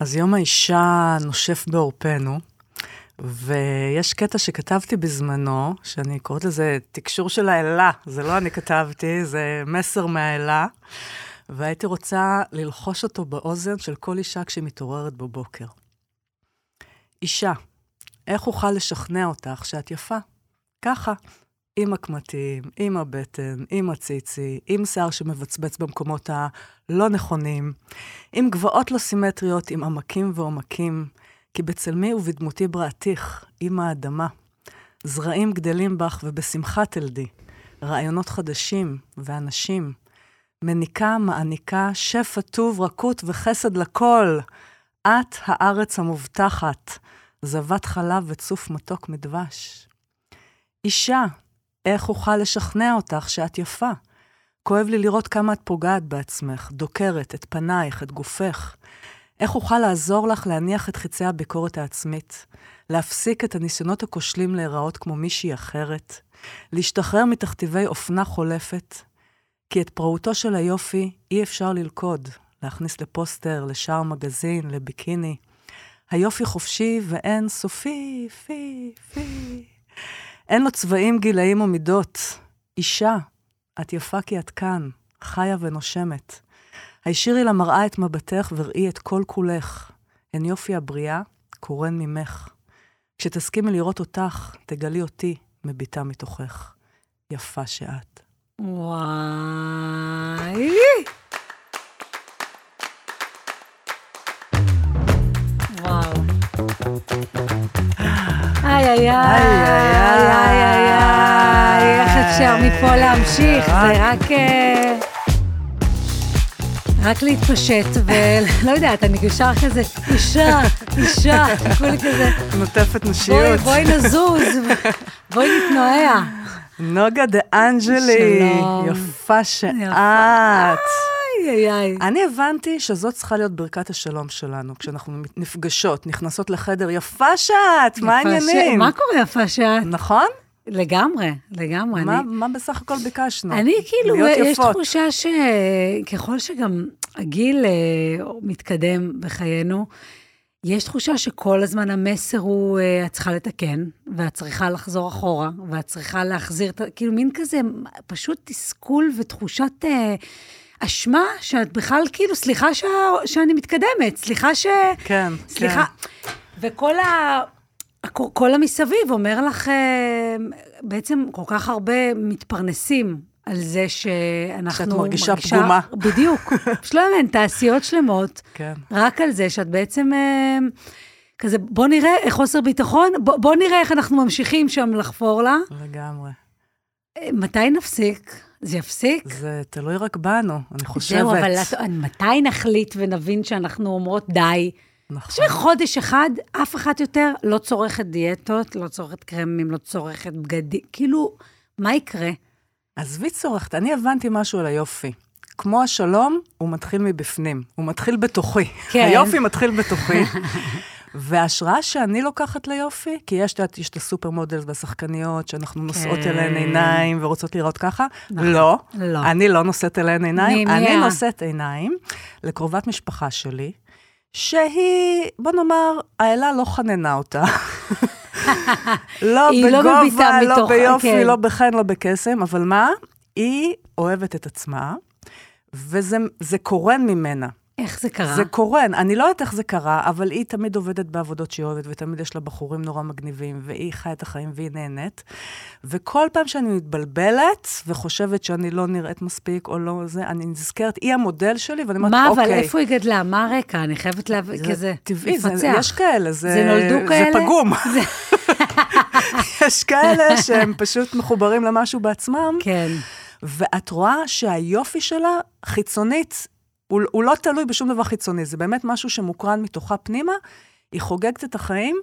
אז יום האישה נושף בעורפנו, ויש קטע שכתבתי בזמנו, שאני קוראת לזה תקשור של האלה, זה לא אני כתבתי, זה מסר מהאלה, והייתי רוצה ללחוש אותו באוזן של כל אישה כשהיא מתעוררת בבוקר. אישה, איך אוכל לשכנע אותך שאת יפה? ככה, עם הקמטים, עם הבטן, עם הציצי, עם שיער שמבצבץ במקומות הלא נכונים, עם גבעות לא סימטריות, עם עמקים ועומקים, כי בצלמי ובדמותי בראתיך, עם האדמה. זרעים גדלים בך ובשמחה תלדי, רעיונות חדשים ואנשים. מניקה, מעניקה, שפע טוב, רכות וחסד לכל. את הארץ המובטחת, זבת חלב וצוף מתוק מדבש. אישה, איך אוכל לשכנע אותך שאת יפה? כואב לי לראות כמה את פוגעת בעצמך, דוקרת את פנייך, את גופך. איך אוכל לעזור לך להניח את חצי הביקורת העצמית? להפסיק את הניסיונות הכושלים להיראות כמו מישהי אחרת? להשתחרר מתכתיבי אופנה חולפת? כי את פרעותו של היופי אי אפשר ללכוד, להכניס לפוסטר, לשער מגזין, לביקיני. היופי חופשי ואין סופי, פי, פי. אין לו צבעים, גילאים או מידות. אישה, את יפה כי את כאן, חיה ונושמת. הישירי למראה את מבטך וראי את כל כולך. הן יופי הבריאה, קורן ממך. כשתסכימי לראות אותך, תגלי אותי מביטה מתוכך. יפה שאת. וואי. איי, איי, איי, איי, איי, איי, איך אפשר מפה להמשיך? זה רק... אה, רק להתפשט, ולא יודעת, אני ישר כזה, אישה, אישה, כולי כזה, נוטפת בואי, נשיות. בואי נזוז, בואי נתנועע. נוגה דה אנג'לי. יפה שאת. איי, איי, איי. אני הבנתי שזאת צריכה להיות ברכת השלום שלנו, כשאנחנו נפגשות, נכנסות לחדר, יפה שאת, מה העניינים? ש- מה קורה יפה שאת? נכון? לגמרי, לגמרי. מה, אני, מה בסך הכל ביקשנו? אני כאילו, יש. תחושה שככל שגם הגיל אה, מתקדם בחיינו, יש תחושה שכל הזמן המסר הוא, אה, את צריכה לתקן, ואת צריכה לחזור אחורה, ואת צריכה להחזיר, את ה- כאילו מין כזה, פשוט תסכול ותחושת אה, אשמה, שאת בכלל, כאילו, סליחה שה, שאני מתקדמת, סליחה ש... כן, סליחה. וכל ה... כל המסביב אומר לך, אה, בעצם כל כך הרבה מתפרנסים על זה שאנחנו... שאת מרגישה פגומה. בדיוק. פשוט לא יאמן, תעשיות שלמות, כן. רק על זה שאת בעצם... אה, כזה, בוא נראה, אה, חוסר ביטחון, בוא, בוא נראה איך אנחנו ממשיכים שם לחפור לה. לגמרי. מתי נפסיק? זה יפסיק? זה תלוי רק בנו, אני חושבת. זהו, אבל את- מתי נחליט ונבין שאנחנו אומרות די? נכון. תחשבי, חודש אחד, אף אחת יותר לא צורכת דיאטות, לא צורכת קרמים, לא צורכת בגדים, כאילו, מה יקרה? עזבי צורכת, אני הבנתי משהו על היופי. כמו השלום, הוא מתחיל מבפנים, הוא מתחיל בתוכי. כן. היופי מתחיל בתוכי. וההשראה שאני לוקחת ליופי, כי יש, את יש את ה supermodels והשחקניות, שאנחנו נושאות כן. אליהן עיניים ורוצות לראות ככה. נכון. לא, לא. אני לא נושאת אליהן עיניים, אני נושאת עיניים לקרובת משפחה שלי, שהיא, בוא נאמר, האלה לא חננה אותה. לא לא בגובה, לא מתוך- ביופי, כן. לא בחן, לא בקסם, אבל מה? היא אוהבת את עצמה, וזה זה קורן ממנה. איך זה קרה? זה קורן, אני לא יודעת איך זה קרה, אבל היא תמיד עובדת בעבודות שהיא אוהבת, ותמיד יש לה בחורים נורא מגניבים, והיא חיה את החיים והיא נהנית. וכל פעם שאני מתבלבלת וחושבת שאני לא נראית מספיק או לא זה, אני נזכרת, היא המודל שלי, ואני אומרת, מה, אוקיי. אבל איפה היא גדלה? מה הרקע? אני חייבת להבין, זה כזה, טבעי, לפצח. יש כאלה, זה, זה נולדו כאלה? זה פגום. זה- יש כאלה שהם פשוט מחוברים למשהו בעצמם, כן. ואת רואה שהיופי שלה חיצונית, הוא, הוא לא תלוי בשום דבר חיצוני, זה באמת משהו שמוקרן מתוכה פנימה, היא חוגגת את החיים,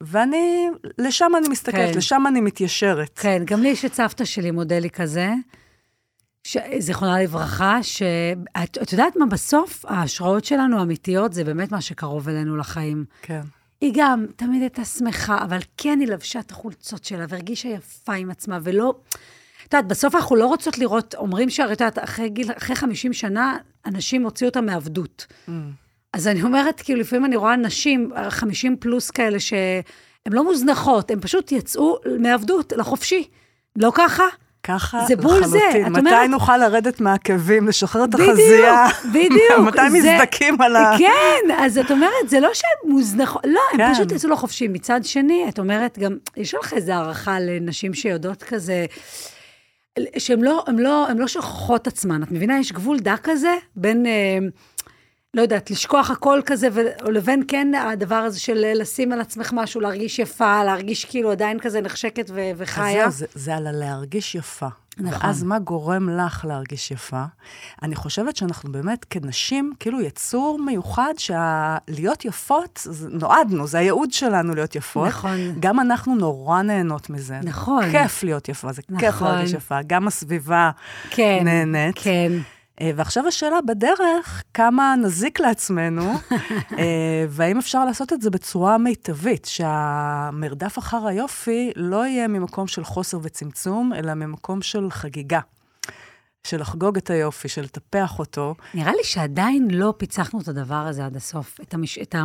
ואני, לשם אני מסתכלת, כן. לשם אני מתיישרת. כן, גם לי יש את סבתא שלי, מודלי כזה, ש... זיכרונה לברכה, שאת את יודעת מה, בסוף ההשראות שלנו האמיתיות זה באמת מה שקרוב אלינו לחיים. כן. היא גם תמיד הייתה שמחה, אבל כן היא לבשה את החולצות שלה והרגישה יפה עם עצמה, ולא... את יודעת, בסוף אנחנו לא רוצות לראות, אומרים שהרי את יודעת, אחרי גיל, אחרי 50 שנה, אנשים הוציאו אותם מעבדות. Mm. אז אני אומרת, כאילו, לפעמים אני רואה נשים, 50 פלוס כאלה, שהן לא מוזנחות, הן פשוט יצאו מעבדות לחופשי. לא ככה? ככה זה בול זה. את מתי אומרת- נוכל לרדת מהעקבים, לשחרר את בדיוק, החזייה? בדיוק. מתי זה- מזדכים על ה... כן, אז את אומרת, זה לא שהן מוזנחות, לא, הן כן. פשוט יצאו לחופשי. מצד שני, את אומרת גם, יש לך איזו הערכה לנשים שיודעות כזה, שהן לא, הן לא, הן לא שוכחות עצמן. את מבינה, יש גבול דק כזה בין... אה, לא יודעת, לשכוח הכל כזה, ו- לבין כן הדבר הזה של לשים על עצמך משהו, להרגיש יפה, להרגיש כאילו עדיין כזה נחשקת ו- אז וחיה. זהו, זה, זה על הלהרגיש יפה. נכון. ואז מה גורם לך להרגיש יפה? אני חושבת שאנחנו באמת, כנשים, כאילו יצור מיוחד, שלהיות יפות, זה, נועדנו, זה הייעוד שלנו להיות יפות. נכון. גם אנחנו נורא נהנות מזה. נכון. כיף להיות יפה, זה כיף נכון. להרגיש יפה. גם הסביבה כן, נהנית. כן. אה, ועכשיו השאלה בדרך, כמה נזיק לעצמנו, אה, והאם אפשר לעשות את זה בצורה מיטבית, שהמרדף אחר היופי לא יהיה ממקום של חוסר וצמצום, אלא ממקום של חגיגה. של לחגוג את היופי, של לטפח אותו. נראה לי שעדיין לא פיצחנו את הדבר הזה עד הסוף, את, המש... את, ה...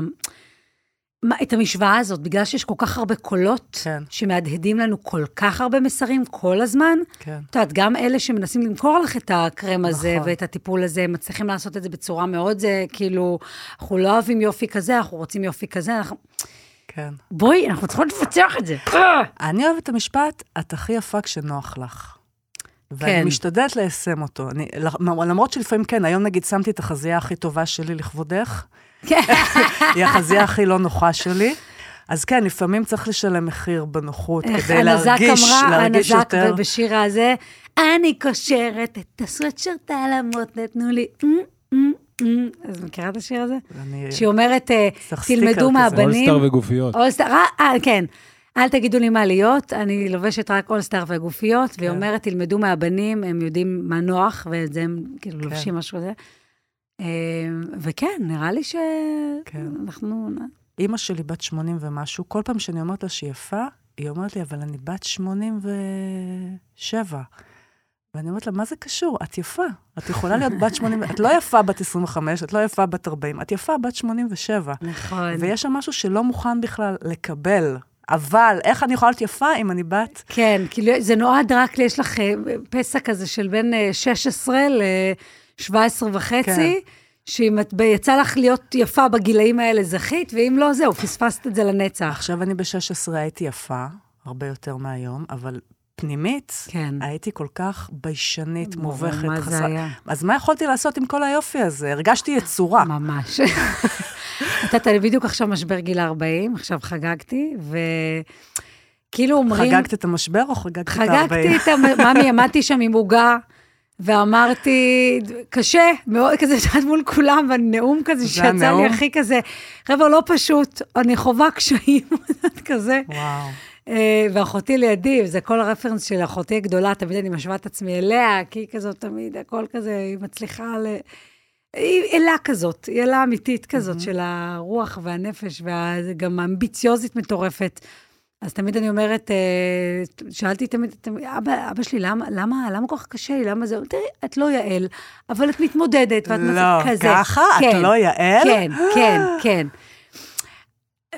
מה- את המשוואה הזאת, בגלל שיש כל כך הרבה קולות כן. שמהדהדים לנו כל כך הרבה מסרים כל הזמן. כן. את יודעת, גם אלה שמנסים למכור לך את הקרם הזה נכון. ואת הטיפול הזה, מצליחים לעשות את זה בצורה מאוד, זה כאילו, אנחנו לא אוהבים יופי כזה, אנחנו רוצים יופי כזה, אנחנו... כן. בואי, אנחנו צריכות לפצח את זה. אני אוהבת את המשפט, את הכי יפה כשנוח לך. ואני כן. משתדלת ליישם אותו. אני, למרות שלפעמים כן, היום נגיד שמתי את החזייה הכי טובה שלי לכבודך. היא החזייה הכי לא נוחה שלי. אז כן, לפעמים צריך לשלם מחיר בנוחות כדי הנזק להרגיש, אמרה, להרגיש הנזק יותר. בשיר הזה, אני קושרת את הסוואטשרט על נתנו לי... אמ, אמ, אמ. אז מכירה את השיר הזה? שהיא אומרת, אה, תלמדו. מהבנים. אולסטאר וגופיות. אולסטאר, אה, אה, כן. אל תגידו לי מה להיות, אני לובשת רק אולסטאר וגופיות, והיא כן. אומרת, תלמדו מהבנים, הם יודעים מה נוח, ואת זה הם כאילו כן. לובשים משהו כזה. אה, וכן, נראה לי כן. שאנחנו... אימא שלי בת 80 ומשהו, כל פעם שאני אומרת לה שהיא יפה, היא אומרת לי, אבל אני בת 87. ואני אומרת לה, מה זה קשור? את יפה. את יכולה להיות בת 80, את לא יפה בת 25, את לא יפה בת 40, את יפה בת 87. נכון. ויש שם משהו שלא מוכן בכלל לקבל. אבל איך אני יכולה להיות יפה אם אני בת... כן, כאילו זה נועד רק, ל- יש לך אה, פסע כזה של בין אה, 16 ל-17 וחצי, כן. שאם את יצא לך להיות יפה בגילאים האלה, זכית, ואם לא, זהו, פספסת את זה לנצח. עכשיו אני ב-16 הייתי יפה, הרבה יותר מהיום, אבל פנימית, כן. הייתי כל כך ביישנית, מובכת, מה זה חסרת- היה? אז מה יכולתי לעשות עם כל היופי הזה? הרגשתי יצורה. ממש. יודעת, אני בדיוק עכשיו משבר גיל 40, עכשיו חגגתי, וכאילו אומרים... חגגת את המשבר או חגגת את ה-40? חגגתי את המ... ממי, עמדתי שם עם עוגה, ואמרתי, קשה, מאוד כזה, את יודעת, מול כולם, והנאום כזה זה שיצא לי? הכי כזה, חבר'ה, לא פשוט, אני חווה קשיים, כזה. וואו. אה, ואחותי לידי, וזה כל הרפרנס של אחותי הגדולה, תמיד אני משווה את עצמי אליה, כי היא כזאת תמיד, הכל כזה, היא מצליחה ל... היא אלה כזאת, היא אלה אמיתית כזאת של הרוח והנפש, וגם האמביציוזית מטורפת. אז תמיד אני אומרת, אה, שאלתי תמיד, תמיד אבא, אבא שלי, למה, למה, למה כל כך קשה לי? למה זה? תראי, את לא יעל, אבל את מתמודדת, ואת לא, כזה. ככה? את לא יעל? כן, כן, כן.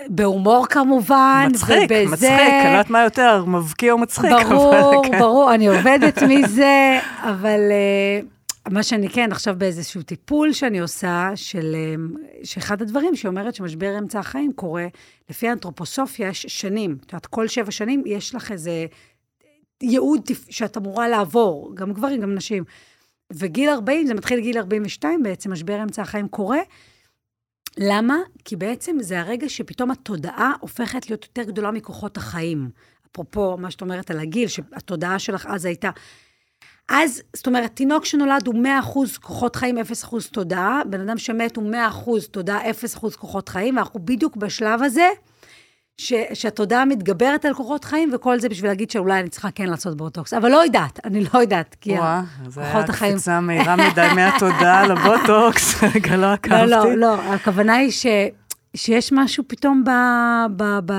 בהומור כמובן, מצחיק, ובזה... מצחיק, אני לא יודעת מה יותר, מבקיע או מצחיק. ברור, אבל כן. ברור, אני עובדת מזה, אבל uh, מה שאני כן, עכשיו באיזשהו טיפול שאני עושה, של, um, שאחד הדברים שהיא אומרת שמשבר אמצע החיים קורה, לפי האנתרופוסופיה, יש שנים. את יודעת, כל שבע שנים יש לך איזה ייעוד שאת אמורה לעבור, גם גברים, גם נשים. וגיל 40, זה מתחיל גיל 42 בעצם, משבר אמצע החיים קורה. למה? כי בעצם זה הרגע שפתאום התודעה הופכת להיות יותר גדולה מכוחות החיים. אפרופו מה שאת אומרת על הגיל, שהתודעה שלך אז הייתה... אז, זאת אומרת, תינוק שנולד הוא 100% כוחות חיים, 0% תודעה, בן אדם שמת הוא 100% תודעה, 0% כוחות חיים, ואנחנו בדיוק בשלב הזה, ש, שהתודעה מתגברת על כוחות חיים, וכל זה בשביל להגיד שאולי אני צריכה כן לעשות בוטוקס. אבל לא יודעת, אני לא יודעת, כי וואה, כוחות החיים... קפיצה מהירה מדי מהתודעה לבוטוקס, רגע, לא עקבתי. לא, לא, לא, הכוונה היא ש, שיש משהו פתאום ב... ב, ב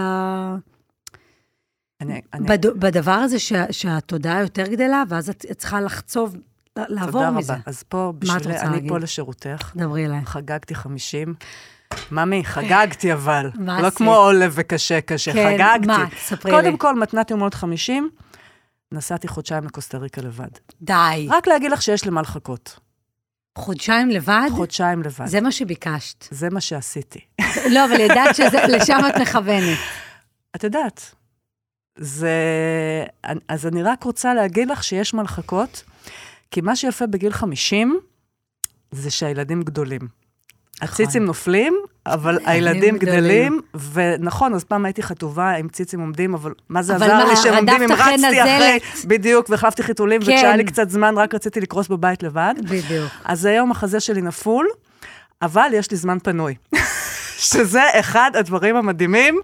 אני- אני- בד, בדבר הזה שה, שהתודעה יותר גדלה, ואז את את צריכה לחצוב לעבור תודה מזה. רבה. אז פה, בשביל... אני להגיד? פה לשירותך. דברי אליי. חגגתי 50. ממי, חגגתי אבל. מה לא עשית? כמו עולב וקשה קשה, כן, חגגתי. מה? ספרי לי. קודם כל, מתנת יום הולדת 50, נסעתי חודשיים לקוסטה ריקה לבד. די. רק להגיד לך שיש למה לחכות. חודשיים לבד? חודשיים לבד. זה מה שביקשת. זה מה שעשיתי. לא, אבל ידעת שלשם את מכוונת. את יודעת, זה... אז אני רק רוצה להגיד לך שיש מה לחכות, כי מה שיפה בגיל 50, זה שהילדים גדולים. הציצים נופלים, אבל הילדים. גדלים, ונכון, אז פעם הייתי חטובה עם ציצים עומדים, אבל מה זה עזר לי שהם עומדים אם רצתי אחרי? בדיוק, והחלפתי חיתולים, כן. וכשהיה לי קצת זמן רק רציתי לקרוס בבית לבד. בדיוק. אז היום החזה שלי נפול, אבל יש לי זמן פנוי. שזה אחד הדברים המדהימים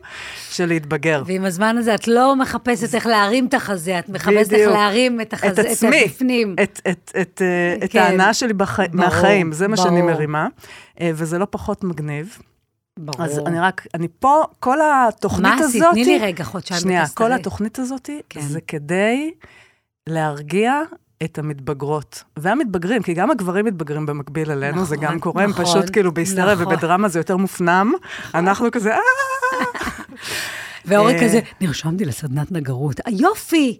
של להתבגר. ועם הזמן הזה את לא מחפשת איך להרים את החזה, את מחפשת איך. להרים את החזה, את עצמי, הבפנים. את, את, את, אה, את כן. ההנאה שלי בח... ברור, מהחיים, זה מה שאני ברור. מרימה, אה, וזה לא פחות מגניב. ברור. אז אני רק, אני פה, כל התוכנית מה הזאת... עשית? תני לי רגע חודשיים שנייה, כל. התוכנית הזאת כן. זה כדי להרגיע את המתבגרות. והמתבגרים, כי גם הגברים מתבגרים במקביל אלינו, זה נכון, גם קורה, הם נכון, פשוט כאילו בהיסטריה נכון. ובדרמה זה יותר מופנם. אנחנו כזה, אה... ואורי אה, כזה, נרשמתי לסדנת נגרות. יופי!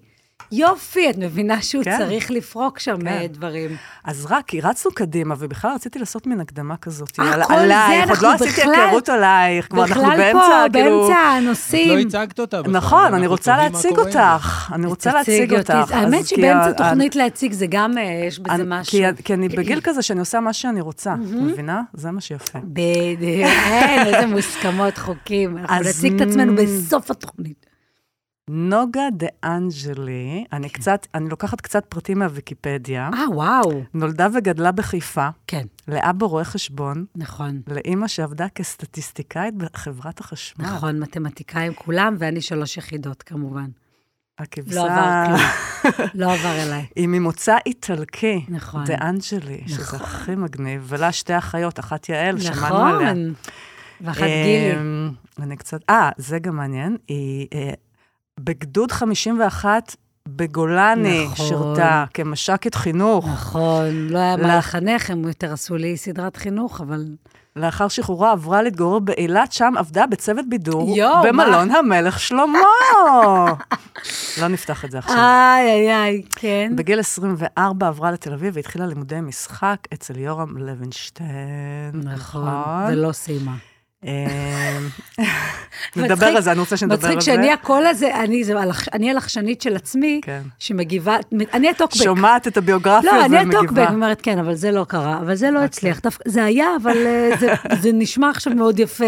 יופי, את מבינה שהוא כן. צריך לפרוק שם כן. אה, דברים. אז רק, כי רצנו קדימה, ובכלל רציתי לעשות מין הקדמה כזאת. אה, על- כל זה עלייך, עוד אנחנו לא עשיתי בכלל- היכרות עלייך, כבר אנחנו בכלל באמצע, פה, כאילו... באמצע את לא הנושאים. הצגת אותה בכלל. נכון, אני רוצה להציג זה. אותך. אני רוצה להציג. אותך. האמת שבאמצע תוכנית להציג זה גם, אה, יש בזה אני- משהו. כי- כי אני בגיל כזה שאני עושה מה שאני רוצה, מבינה? זה מה שיפה. בדיוק, אין, איזה מוסכמות חוקים. אנחנו נציג את עצמנו בסוף התוכנית. נוגה דה אנג'לי, אני קצת, אני לוקחת קצת פרטים מהוויקיפדיה, אה, וואו. נולדה וגדלה בחיפה, כן, לאבא רואה חשבון, נכון. לאימא שעבדה כסטטיסטיקאית בחברת החשמל. נכון, מתמטיקאים כולם, ואני שלוש יחידות כמובן. הכבשה... לא עבר כלום. לא עבר אליי. היא ממוצא איטלקי, נכון. דה אנג'לי, שזה נכון. הכי מגניב, ולה שתי אחיות, אחת יעל, שמענו עליה. נכון. ואחת גילי. אמ, אני קצת, אה, זה גם מעניין, היא אה, בגדוד 51 בגולני נכון. שירתה כמש"קית חינוך. נכון, לא היה מה לך- לחנך, הם יותר עשו לי סדרת חינוך, אבל... לאחר שחרורה עברה להתגורר באילת, שם עבדה בצוות בידור יואו, במלון המלך שלמה. לא נפתח את זה עכשיו. איי, איי, איי, כן. בגיל 24 עברה לתל אביב והתחילה לימודי משחק אצל יורם לוינשטיין. נכון, ולא סיימה. אמ, נדבר על זה, אני רוצה שנדבר על זה. מצחיק שאני הקול הזה, אני אני הלחשנית של עצמי, כן. שמגיבה, אני הטוקבק. שומעת את הביוגרפיה לא, אני ומגיבה. הטוקבק, אומרת, כן, אבל זה לא קרה, אבל זה לא הצליח. דווקא- זה היה, אבל אה, זה- נשמע עכשיו מאוד יפה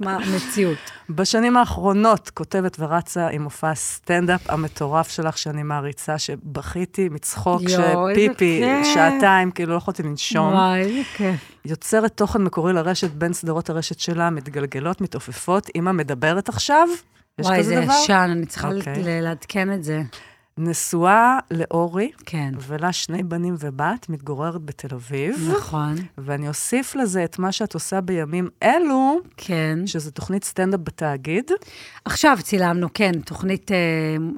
מה- המציאות. בשנים האחרונות כותבת ורצה עם מופע הסטנדאפ המטורף שלך, שאני מעריצה, שבכיתי מצחוק, שפיפי. שעתיים, כאילו לא יכולתי לנשום. וואי, איזה כיף. יוצרת תוכן מקורי לרשת בין סדרות הרשת שלה, מתגלגלות, מתעופפות. אמא מדברת עכשיו? יש וואי, כזה זה דבר? ישן, אני צריכה אוקיי. ל- לעדכן את זה. נשואה לאורי, כן, ולה שני בנים ובת, מתגוררת בתל אביב. נכון, ואני אוסיף לזה את מה שאת עושה בימים אלו, כן. שזה תוכנית סטנדאפ בתאגיד. עכשיו צילמנו, כן, תוכנית אה,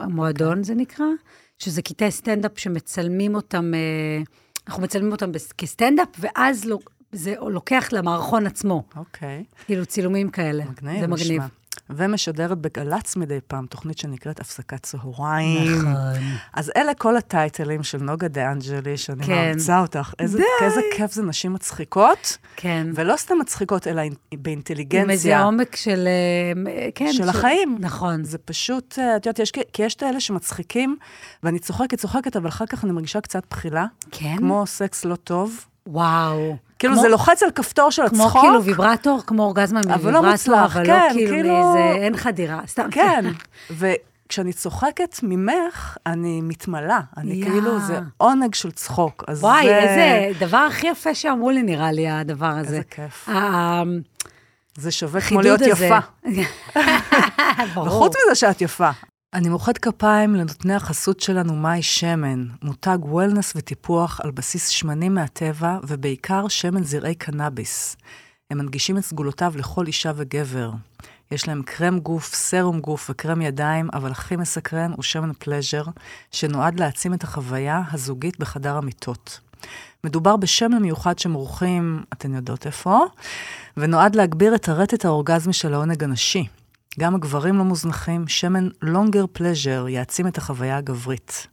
המועדון זה נקרא, שזה קטעי סטנדאפ שמצלמים אותם, אה, אנחנו מצלמים אותם כסטנדאפ, ואז לא, זה לוקח למערכון עצמו, אוקיי. כאילו צילומים כאלה. מגניב, זה מגניב. נשמע. ומשדרת בגל"צ מדי פעם, תוכנית שנקראת הפסקת צהריים. נכון. אז אלה כל הטייטלים של נוגה דה אנג'לי, שאני כן. מעריצה אותך. איזה, איזה כיף זה נשים מצחיקות, כן. ולא סתם מצחיקות, אלא אינ- עם איזה באינטליגנציה. עומק של... אה, כן. של החיים. נכון. זה פשוט, אה, את יודעת, יש, כי יש את האלה שמצחיקים, ואני צוחקת, צוחקת, אבל אחר כך אני מרגישה קצת בחילה, כן? כמו סקס לא טוב. וואו. כאילו, כמו- זה לוחץ על כפתור של כמו הצחוק. כאילו ויברטור, כמו אורגזמה אבל לא מוויברטור, מוצלח, אבל כן, לא כאילו כאילו- מאיזה, אין חדירה, סתם. כן, וכשאני צוחקת ממך, אני מתמלאה. אני יא. כאילו, זה עונג של צחוק. אז וואי, זה... איזה דבר הכי יפה שאמרו לי, נראה לי, הדבר הזה. איזה כיף. ה- זה שווה כמו להיות הזה. יפה. ברור. וחוץ מזה שאת יפה. אני מוחאת כפיים לנותני החסות שלנו, מאי שמן, מותג וולנס וטיפוח על בסיס שמנים מהטבע, ובעיקר שמן זרעי קנאביס. הם מנגישים את סגולותיו לכל אישה וגבר. יש להם קרם גוף, סרום גוף וקרם ידיים, אבל הכי מסקרן הוא שמן פלז'ר, שנועד להעצים את החוויה הזוגית בחדר המיטות. מדובר בשמן מיוחד שמורחים, אתן יודעות איפה, ונועד להגביר את הרטט האורגזמי של העונג הנשי. גם הגברים לא מוזנחים, שמן לונגר פלז'ר יעצים את החוויה הגברית.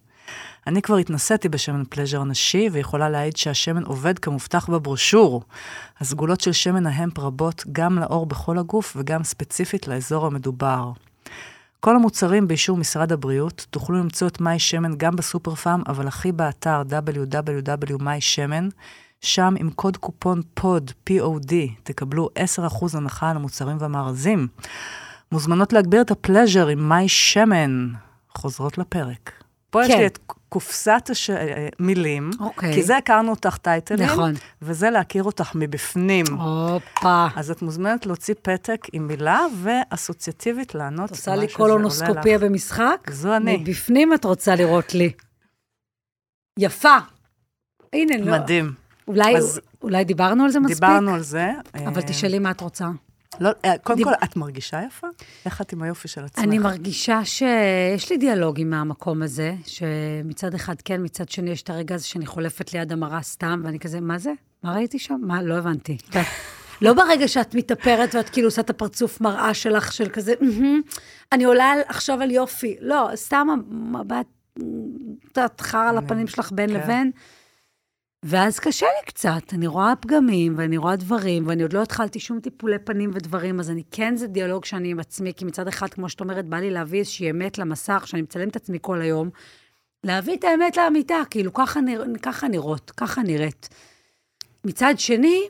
אני כבר התנסיתי בשמן פלז'ר נשי, ויכולה להעיד שהשמן עובד כמובטח בברושור. הסגולות של שמן ההמפ רבות גם לאור בכל הגוף וגם ספציפית לאזור המדובר. כל המוצרים באישור משרד הבריאות, תוכלו למצוא את מי שמן גם בסופר פארם, אבל הכי באתר www.מי-שמן, שם עם קוד קופון פוד, POD, תקבלו 10% הנחה על המוצרים והמארזים. מוזמנות להגביר את הפלז'ר עם מי שמן. חוזרות לפרק. פה כן. יש לי את קופסת הש... אוקיי. כי זה הכרנו אותך טייטלים, נכון. וזה להכיר אותך מבפנים. הופה. אז את מוזמנת להוציא פתק עם מילה ואסוציאטיבית לענות. את עושה לי קולונוסקופיה במשחק? זו אני. מבפנים את רוצה לראות לי. יפה. הנה, לא. מדהים. אולי, אז, אולי דיברנו על זה מספיק? דיברנו על זה. אבל אה, תשאלי מה את רוצה. לא, אה, קודם דיב... כל, את מרגישה יפה? איך את עם היופי של עצמך? אני מרגישה שיש לי דיאלוגים מהמקום הזה, שמצד אחד כן, מצד שני יש את הרגע הזה שאני חולפת ליד המראה סתם, ואני כזה, מה זה? מה ראיתי שם? מה? לא הבנתי. לא ברגע שאת מתאפרת ואת כאילו עושה את הפרצוף מראה שלך, של כזה, אני עולה עכשיו על יופי. לא, סתם המבט, את חרא על הפנים שלך בין כן. לבין. ואז קשה לי קצת, אני רואה פגמים, ואני רואה דברים, ואני עוד לא התחלתי שום טיפולי פנים ודברים, אז אני כן, זה דיאלוג שאני עם עצמי, כי מצד אחד, כמו שאת אומרת, בא לי להביא איזושהי אמת למסך, שאני מצלם את עצמי כל היום, להביא את האמת לאמיתה, כאילו, ככה, נרא, ככה נראות, ככה נראית. מצד שני,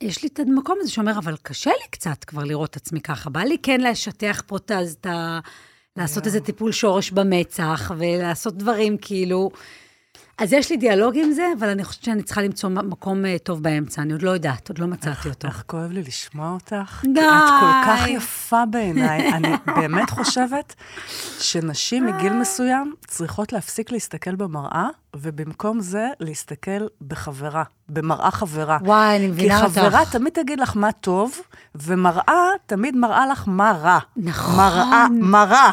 יש לי את המקום הזה שאומר, אבל קשה לי קצת כבר לראות את עצמי ככה. בא לי כן לשטח פרוטז, לעשות איזה טיפול שורש במצח, ולעשות דברים כאילו... אז יש לי דיאלוג עם זה, אבל אני חושבת שאני צריכה למצוא מקום uh, טוב באמצע, אני עוד לא יודעת, עוד לא מצאתי אותו. איך כואב לי לשמוע אותך. די. את כל כך יפה בעיניי. אני באמת חושבת שנשים מגיל מסוים צריכות להפסיק להסתכל במראה, ובמקום זה להסתכל בחברה, במראה חברה. וואי, אני מבינה אותך. כי חברה תמיד תגיד לך מה טוב, ומראה תמיד מראה לך מה רע. נכון. מראה, מראה.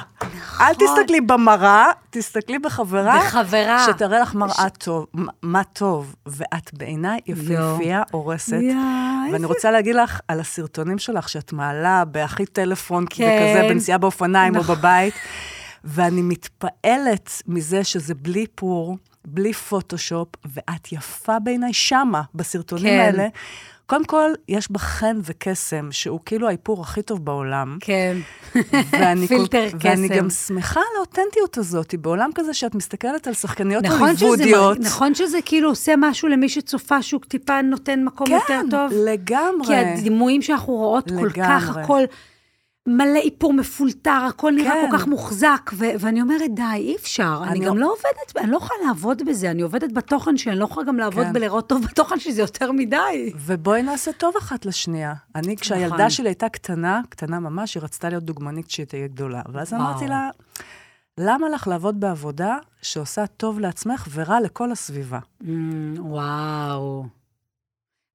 נכון. אל תסתכלי במראה, תסתכלי בחברה. בחברה. שתראה לך מראה ש... טוב, מה טוב. ואת בעיניי יפהפייה, הורסת. יואו, ואני רוצה להגיד לך על הסרטונים שלך, שאת מעלה בהכי טלפון, כן. וכזה, בנסיעה באופניים נכון. או בבית. ואני מתפעלת מזה שזה בלי פור, בלי פוטושופ, ואת יפה בעיניי שמה, בסרטונים כן. האלה. קודם כל, יש בה חן וקסם, שהוא כאילו האיפור הכי טוב בעולם. כן, פילטר כל, קסם. ואני גם שמחה על האותנטיות הזאת, בעולם כזה שאת מסתכלת על שחקניות נכון הוליוודיות. שזה, נכון שזה כאילו עושה משהו למי שצופה שהוא טיפה נותן מקום כן, יותר טוב? כן, לגמרי. כי הדימויים שאנחנו רואות לגמרי. כל כך, הכל... מלא איפור מפולטר, הכל נראה כן. כל כך מוחזק, ו- ואני אומרת, די, אי אפשר. אני, אני גם לא עובדת, אני לא יכולה לעבוד בזה, אני עובדת בתוכן שלי, אני לא יכולה גם לעבוד כן. בלראות טוב בתוכן שלי, זה יותר מדי. ובואי נעשה טוב אחת לשנייה. אני, כשהילדה נכון. שלי הייתה קטנה, קטנה ממש, היא רצתה להיות דוגמנית שהיא תהיה גדולה. ואז וואו. אמרתי לה, למה לך לעבוד בעבודה שעושה טוב לעצמך ורע לכל הסביבה? Mm, וואו.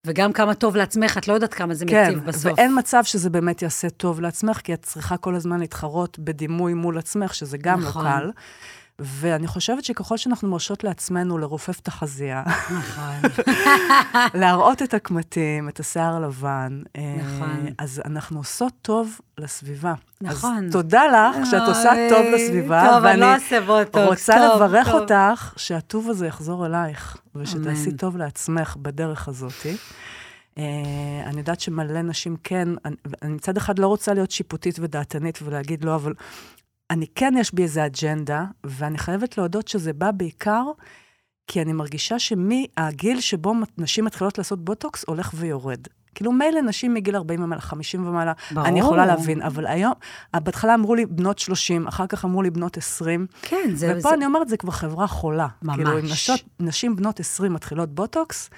וגם כמה טוב לעצמך, את לא יודעת כמה זה כן, מציב בסוף. כן, ואין מצב שזה באמת יעשה טוב לעצמך, כי את צריכה כל הזמן להתחרות בדימוי מול עצמך, שזה גם לא נכון. לא קל. ואני חושבת שככל שאנחנו מרשות לעצמנו לרופף את החזייה, נכון. להראות את הקמטים, את השיער הלבן, אה, נכון. אז אנחנו עושות טוב לסביבה. נכון. אז תודה לך שאת עושה טוב לסביבה, טוב, אני לא אעשה בוטוקס, רוצה לברך אותך שהטוב הזה יחזור אלייך, ושתעשי טוב לעצמך בדרך הזאת. Uh, אני יודעת שמלא נשים כן, אני, אני מצד אחד לא רוצה להיות שיפוטית ודעתנית ולהגיד לא, אבל אני כן, יש בי איזה אג'נדה, ואני חייבת להודות שזה בא בעיקר כי אני מרגישה שמהגיל שבו נשים מתחילות לעשות בוטוקס, הולך ויורד. כאילו, מילא נשים מגיל 40 ומעלה, 50 ומעלה, ברור. אני יכולה להבין, אבל היום, בהתחלה אמרו לי בנות 30, אחר כך אמרו לי בנות 20. כן, זה... ופה זה... אני אומרת, זה כבר חברה חולה. ממש. כאילו, אם נשות, נשים בנות 20 מתחילות בוטוקס,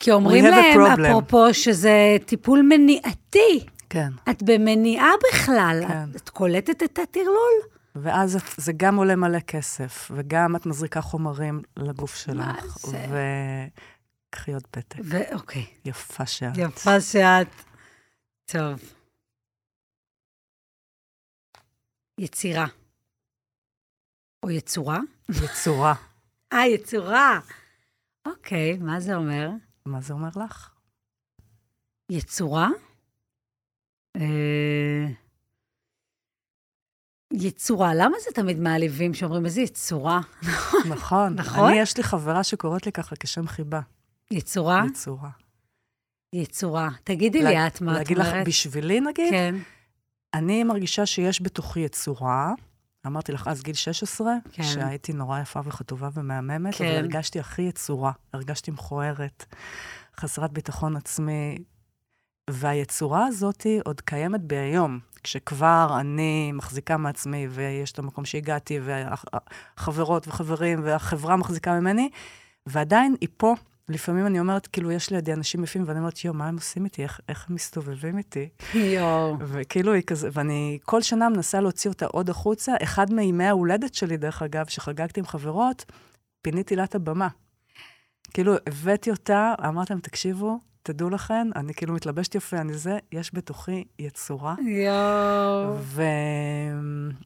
כי אומרים להם, אפרופו, שזה טיפול מניעתי. כן. את במניעה בכלל, כן. את, את קולטת את הטרלול. ואז את, זה גם עולה מלא כסף, וגם את מזריקה חומרים לגוף שלך. מה זה? וקחי עוד פתק. ואוקיי. יפה שאת. יפה שאת. טוב. יצירה. או יצורה? יצורה. אה, יצורה. אוקיי, מה זה אומר? מה זה אומר לך? יצורה? אה, יצורה, למה זה תמיד מעליבים שאומרים איזה יצורה? נכון. נכון? אני, יש לי חברה שקוראת לי ככה כשם חיבה. יצורה? יצורה. יצורה. תגידי לי את מה את להגיד לך, אומרת. בשבילי נגיד, כן, אני מרגישה שיש בתוכי יצורה. אמרתי לך אז גיל 16, כן. שהייתי נורא יפה וחטובה ומהממת, כן. אבל הרגשתי הכי יצורה, הרגשתי מכוערת, חסרת ביטחון עצמי. והיצורה הזאת עוד קיימת בי היום, כשכבר אני מחזיקה מעצמי ויש את המקום שהגעתי, והחברות וחברים והחברה מחזיקה ממני, ועדיין היא פה. לפעמים אני אומרת, כאילו, יש לידי אנשים יפים, ואני אומרת, יואו, מה הם עושים איתי? איך, איך הם מסתובבים איתי? יואו. וכאילו היא כזה, ואני כל שנה מנסה להוציא אותה עוד החוצה. אחד מימי ההולדת שלי, דרך אגב, שחגגתי עם חברות, פיניתי לה את הבמה. כאילו, הבאתי אותה, אמרתי להם, תקשיבו, תדעו לכם, אני כאילו מתלבשת יפה, אני זה, יש בתוכי יצורה, יואו.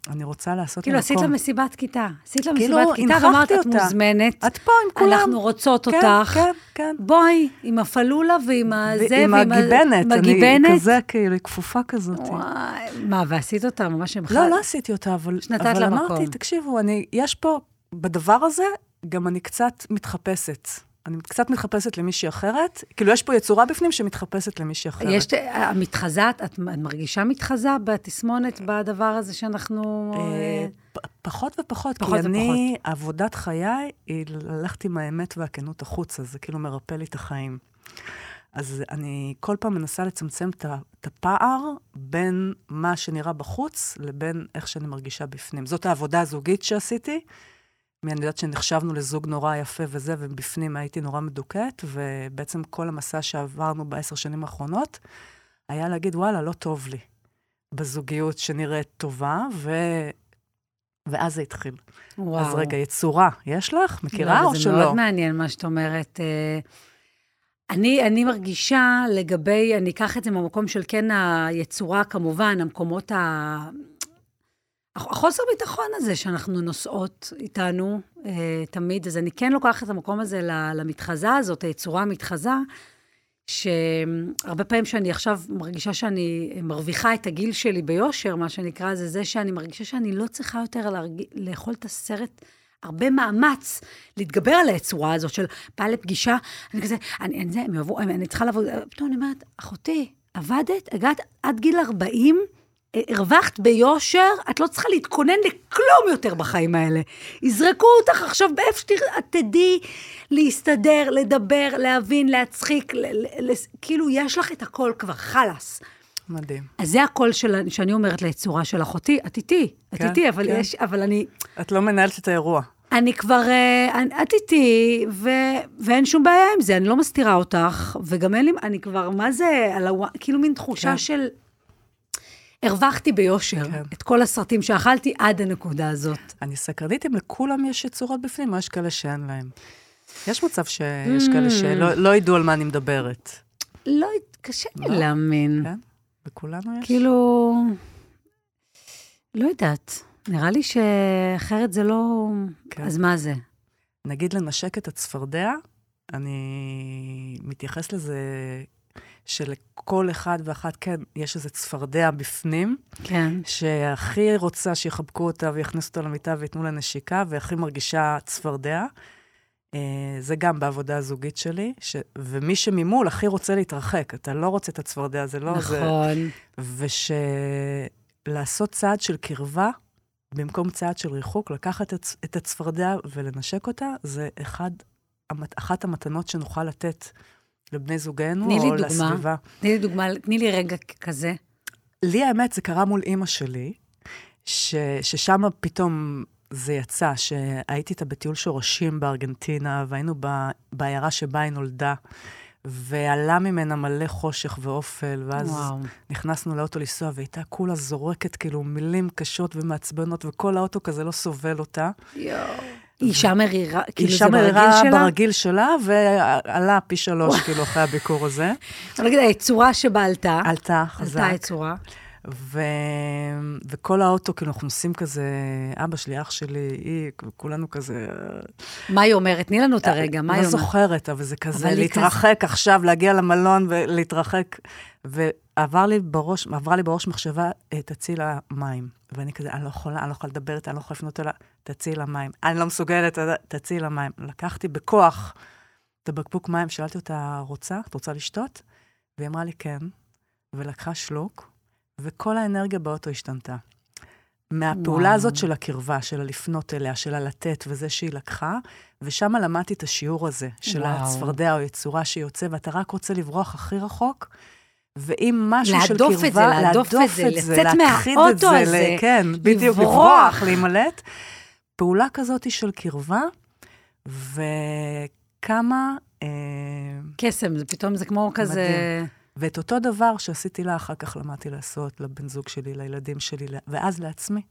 ואני רוצה לעשות כאילו, עשית לה מסיבת כיתה. עשית לה כאילו, מסיבת כיתה ואמרת, את. מוזמנת. את פה עם כולם. אנחנו רוצות כן, אותך. כן, כן. בואי, עם הפלולה ועם הזה, ועם הגיבנת, עם אני הגיבנת. כזה, כאילו, כפופה כזאת. וואי, מה, ועשית אותה ממש עם לא, לא עשיתי אותה, אבל, שנתת אבל לה אמרתי, מקום. תקשיבו, אני, יש פה, בדבר הזה, גם אני קצת מתחפשת. אני קצת מתחפשת למישהי אחרת. כאילו, יש פה יצורה בפנים שמתחפשת למישהי אחרת. יש, המתחזה, את, את מרגישה מתחזה בתסמונת, בדבר הזה שאנחנו... אה, אה, פחות ופחות, פחות כי אני, עבודת חיי היא ללכת עם האמת והכנות החוצה, זה כאילו מרפא לי את החיים. אז אני כל פעם מנסה לצמצם את הפער בין מה שנראה בחוץ לבין איך שאני מרגישה בפנים. זאת העבודה הזוגית שעשיתי. אני יודעת שנחשבנו לזוג נורא יפה וזה, ובפנים הייתי נורא מדוכאת, ובעצם כל המסע שעברנו בעשר שנים האחרונות, היה להגיד, וואלה, לא טוב לי בזוגיות שנראית טובה, ו... ואז זה התחיל. וואו. אז רגע, יצורה, יש לך? מכירה לא, או זה שלא? מאוד מעניין מה שאת אומרת. אה, אני, אני מרגישה לגבי, אני אקח את זה מהמקום של כן היצורה, כמובן, המקומות ה... החוסר ביטחון הזה שאנחנו נושאות איתנו אה, תמיד, אז אני כן לוקחת את המקום הזה למתחזה הזאת, היצורה המתחזה, שהרבה פעמים שאני עכשיו מרגישה שאני מרוויחה את הגיל שלי ביושר, מה שנקרא, זה זה שאני מרגישה שאני לא צריכה יותר להרג... לאכול את הסרט. הרבה מאמץ להתגבר על היצורה הזאת של באה לפגישה, אני כזה, אני, אני, זה, הם יבואו, אני, אני צריכה לעבוד, פתאום אני אומרת, אחותי, עבדת, הגעת עד גיל 40, אה, הרווחת ביושר, את לא צריכה להתכונן לכלום יותר בחיים האלה. יזרקו אותך עכשיו באיפה שתראה, את תדעי להסתדר, לדבר, להבין, להצחיק, ל, ל, ל, כאילו, יש לך את הכל כבר, חלאס. מדהים. אז זה הקול של, שאני אומרת ליצורה של אחותי, את איתי, את כן, איתי, אבל כן. יש, אבל אני... את לא מנהלת את האירוע. אני כבר, אה, את איתי, ו, ואין שום בעיה עם זה, אני לא מסתירה אותך, וגם אין לי, אני כבר, מה זה, על הווא... כאילו מין תחושה כן. של... הרווחתי ביושר כן. את כל הסרטים שאכלתי עד הנקודה הזאת. אני סקרנית אם לכולם יש יצורות בפנים, או יש כאלה שאין להם. יש מצב שיש כאלה שלא לא ידעו על מה אני מדברת. לא, קשה לי לא? להאמין. כן? בכולנו יש? כאילו, לא יודעת. נראה לי שאחרת זה לא... כן. אז מה זה? נגיד לנשק את הצפרדע, אני מתייחס לזה שלכל אחד ואחת, כן, יש איזה צפרדע בפנים, כן. שהכי רוצה שיחבקו אותה ויכניסו אותה למיטה וייתנו לה נשיקה, והכי מרגישה צפרדע. אה, זה גם בעבודה הזוגית שלי, ש... ומי שממול הכי רוצה להתרחק. אתה לא רוצה את הצפרדע, זה לא... זה... נכון. ושלעשות צעד של קרבה, במקום צעד של ריחוק, לקחת את, את הצפרדע ולנשק אותה, זה אחד, אחת המתנות שנוכל לתת לבני זוגנו או דוגמה. לסביבה. תני לי דוגמה, תני לי רגע כזה. לי האמת, זה קרה מול אימא שלי, ש, ששם פתאום זה יצא, שהייתי איתה בטיול שורשים בארגנטינה, והיינו ב, בעיירה שבה היא נולדה, ועלה ממנה מלא חושך ואופל, ואז וואו. נכנסנו לאוטו לנסוע, והיא הייתה כולה זורקת כאילו מילים קשות ומעצבנות, וכל האוטו כזה לא סובל אותה. אישה מרירה, כאילו אישה זה ברגיל מרירה שלה? ברגיל שלה, ועלה פי שלוש, כאילו, אחרי הביקור הזה. אבל נגיד, היצורה שבה עלתה, עלתה עלתה חזק. היצורה. ו... וכל האוטו, כאילו, אנחנו נוסעים כזה, אבא שלי, אח שלי, היא, כולנו כזה... מה היא אומרת? תני לנו את הרגע, מה היא לא אומרת? זוכרת, אבל זה כזה, אבל היא להתרחק עכשיו, להגיע למלון ולהתרחק. ועבר לי בראש, עברה לי בראש מחשבה, אה, תציעי לה מים. ואני כזה, אני לא יכולה, אני לא יכולה לדבר איתה, אני לא יכולה לפנות אליה, תציעי לה מים. אני לא מסוגלת, תציעי לה מים. לקחתי בכוח את הבקבוק מים, שאלתי אותה, רוצה? את רוצה לשתות? והיא אמרה לי, כן. ולקחה שלוק, וכל האנרגיה באוטו השתנתה. מהפעולה וואו. הזאת של הקרבה, של הלפנות אליה, של הלתת, וזה שהיא לקחה, ושם למדתי את השיעור הזה, של וואו. הצפרדע או יצורה שיוצא, ואתה רק רוצה לברוח הכי רחוק, ואם משהו של להדוף קרבה, את זה, להדוף את זה, לצאת מהאוטו את זה, הזה, ל- כן, בדיוק, לברוח. לברוח, להימלט. פעולה כזאת של קרבה, וכמה... אה, קסם, זה פתאום, זה כמו כזה... מדהים. ואת אותו דבר שעשיתי לה, אחר כך למדתי לעשות לבן זוג שלי, לילדים שלי, ואז לעצמי.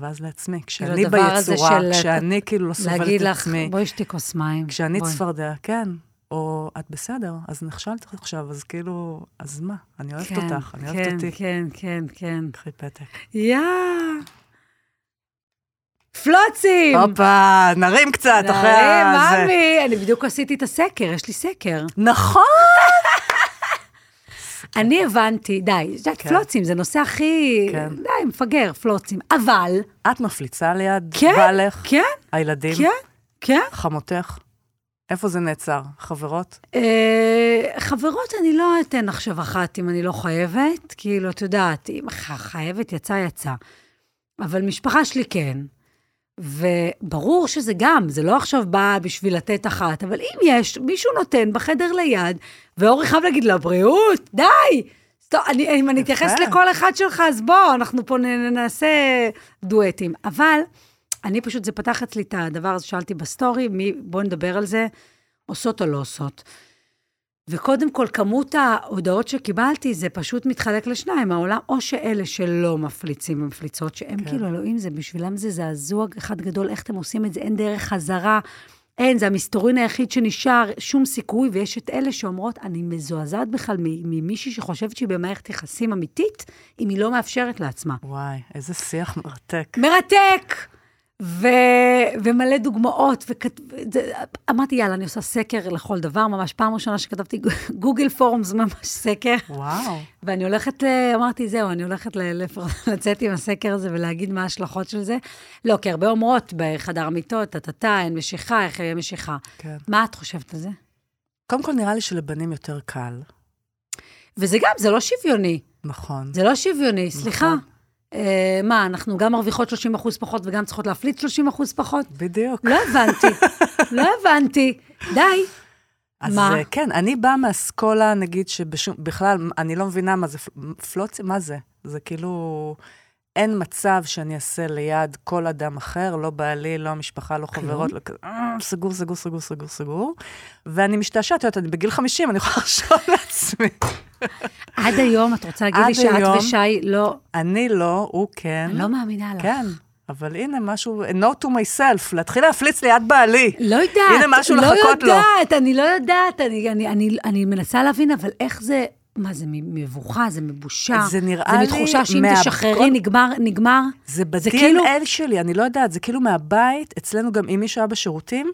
ואז לעצמי. כשאני הדבר הזה ביצורה, של- כשאני כאילו לא סובלת להגיד את לך, עצמי, בואי שתי כוס מים. כשאני. צפרדע, כן, או את בסדר, אז נכשלת עכשיו, אז כאילו, אז מה? אני אוהבת כן, אותך, אני אוהבת כן, אותי. כן, כן, כן. קחי פתק. יא! פלוצים! הופה, נרים קצת אחרי נעים, הזה. ממי, אני בדיוק עשיתי את הסקר, יש לי סקר. נכון! אני הבנתי, די, את יודעת, כן. פלוצים, זה נושא הכי... כן. די, מפגר, פלוצים. אבל, את מפליצה ליד כן, בעלך, כן, הילדים, כן, כן. חמותך. איפה זה נעצר? חברות? אה, חברות, אני לא אתן עכשיו אחת אם אני לא חייבת. כאילו, את יודעת, אם חייבת, יצא, יצא. אבל משפחה שלי כן. וברור שזה גם, זה לא עכשיו בא בשביל לתת אחת, אבל אם יש, מישהו נותן בחדר ליד, ואורי חייב להגיד לה, בריאות, די! סתום, אני, אם אני אתייחס. לכל אחד שלך, אז בוא, אנחנו פה נעשה דואטים. אבל אני פשוט, זה פתח אצלי את הדבר הזה, שאלתי בסטורי, מי, בואו נדבר על זה, עושות או לא עושות. וקודם כל, כמות ההודעות שקיבלתי, זה פשוט מתחלק לשניים, העולם, או שאלה שלא מפליצים ומפליצות, שהם כן. כאילו, אלוהים, זה בשבילם זה זעזוע אחד גדול, איך אתם עושים את זה, אין דרך חזרה, אין, זה המסתורין היחיד שנשאר, שום סיכוי, ויש את אלה שאומרות, אני מזועזעת בכלל ממישהי שחושבת שהיא במערכת יחסים אמיתית, אם היא לא מאפשרת לעצמה. וואי, איזה שיח מרתק. מרתק! ו... ומלא דוגמאות, וכת... אמרתי, יאללה, אני עושה סקר לכל דבר, ממש פעם ראשונה שכתבתי גוגל זה ממש סקר. וואו. ואני הולכת, ל... אמרתי, זהו, אני הולכת ל... לצאת עם הסקר הזה ולהגיד מה ההשלכות של זה. לא, כי הרבה אומרות בחדר מיטות, טה-טה-טה, אין משיכה, איך יהיה משיכה. כן. מה את חושבת על זה? קודם כל, נראה לי שלבנים יותר קל. וזה גם, זה לא שוויוני. נכון. זה לא שוויוני, סליחה. נכון. אה, מה, אנחנו גם מרוויחות 30 אחוז פחות וגם צריכות להפליץ 30 אחוז פחות? בדיוק. לא הבנתי, לא הבנתי. די. אז מה? אה, כן, אני באה מהאסכולה, נגיד, שבכלל, אני לא מבינה מה זה פ- פלוצי, מה זה? זה כאילו, אין מצב שאני אעשה ליד כל אדם אחר, לא בעלי, לא המשפחה, לא חברות, לא, כזה, "אה, סגור, סגור, סגור, סגור, סגור. ואני משתעשעת, את יודעת, אני בגיל 50, אני יכולה לחשוב לעצמי. עד היום, את רוצה להגיד לי שאת. ושי לא... אני לא, הוא כן. אני לא מאמינה לך. כן. אבל הנה משהו, note to myself, להתחיל להפליץ ליד בעלי. לא יודעת. הנה משהו לא לחכות לו. יודעת, אני לא יודעת. אני, אני, אני, אני מנסה להבין, אבל איך זה... מה זה מבוכה, זה מבושה. זה נראה זה לי מתחושה שאם מה- תשחררי, כל- נגמר, נגמר. זה ב-DNA כאילו- שלי, אני לא יודעת, זה כאילו מהבית, אצלנו גם אם מישהו היה בשירותים,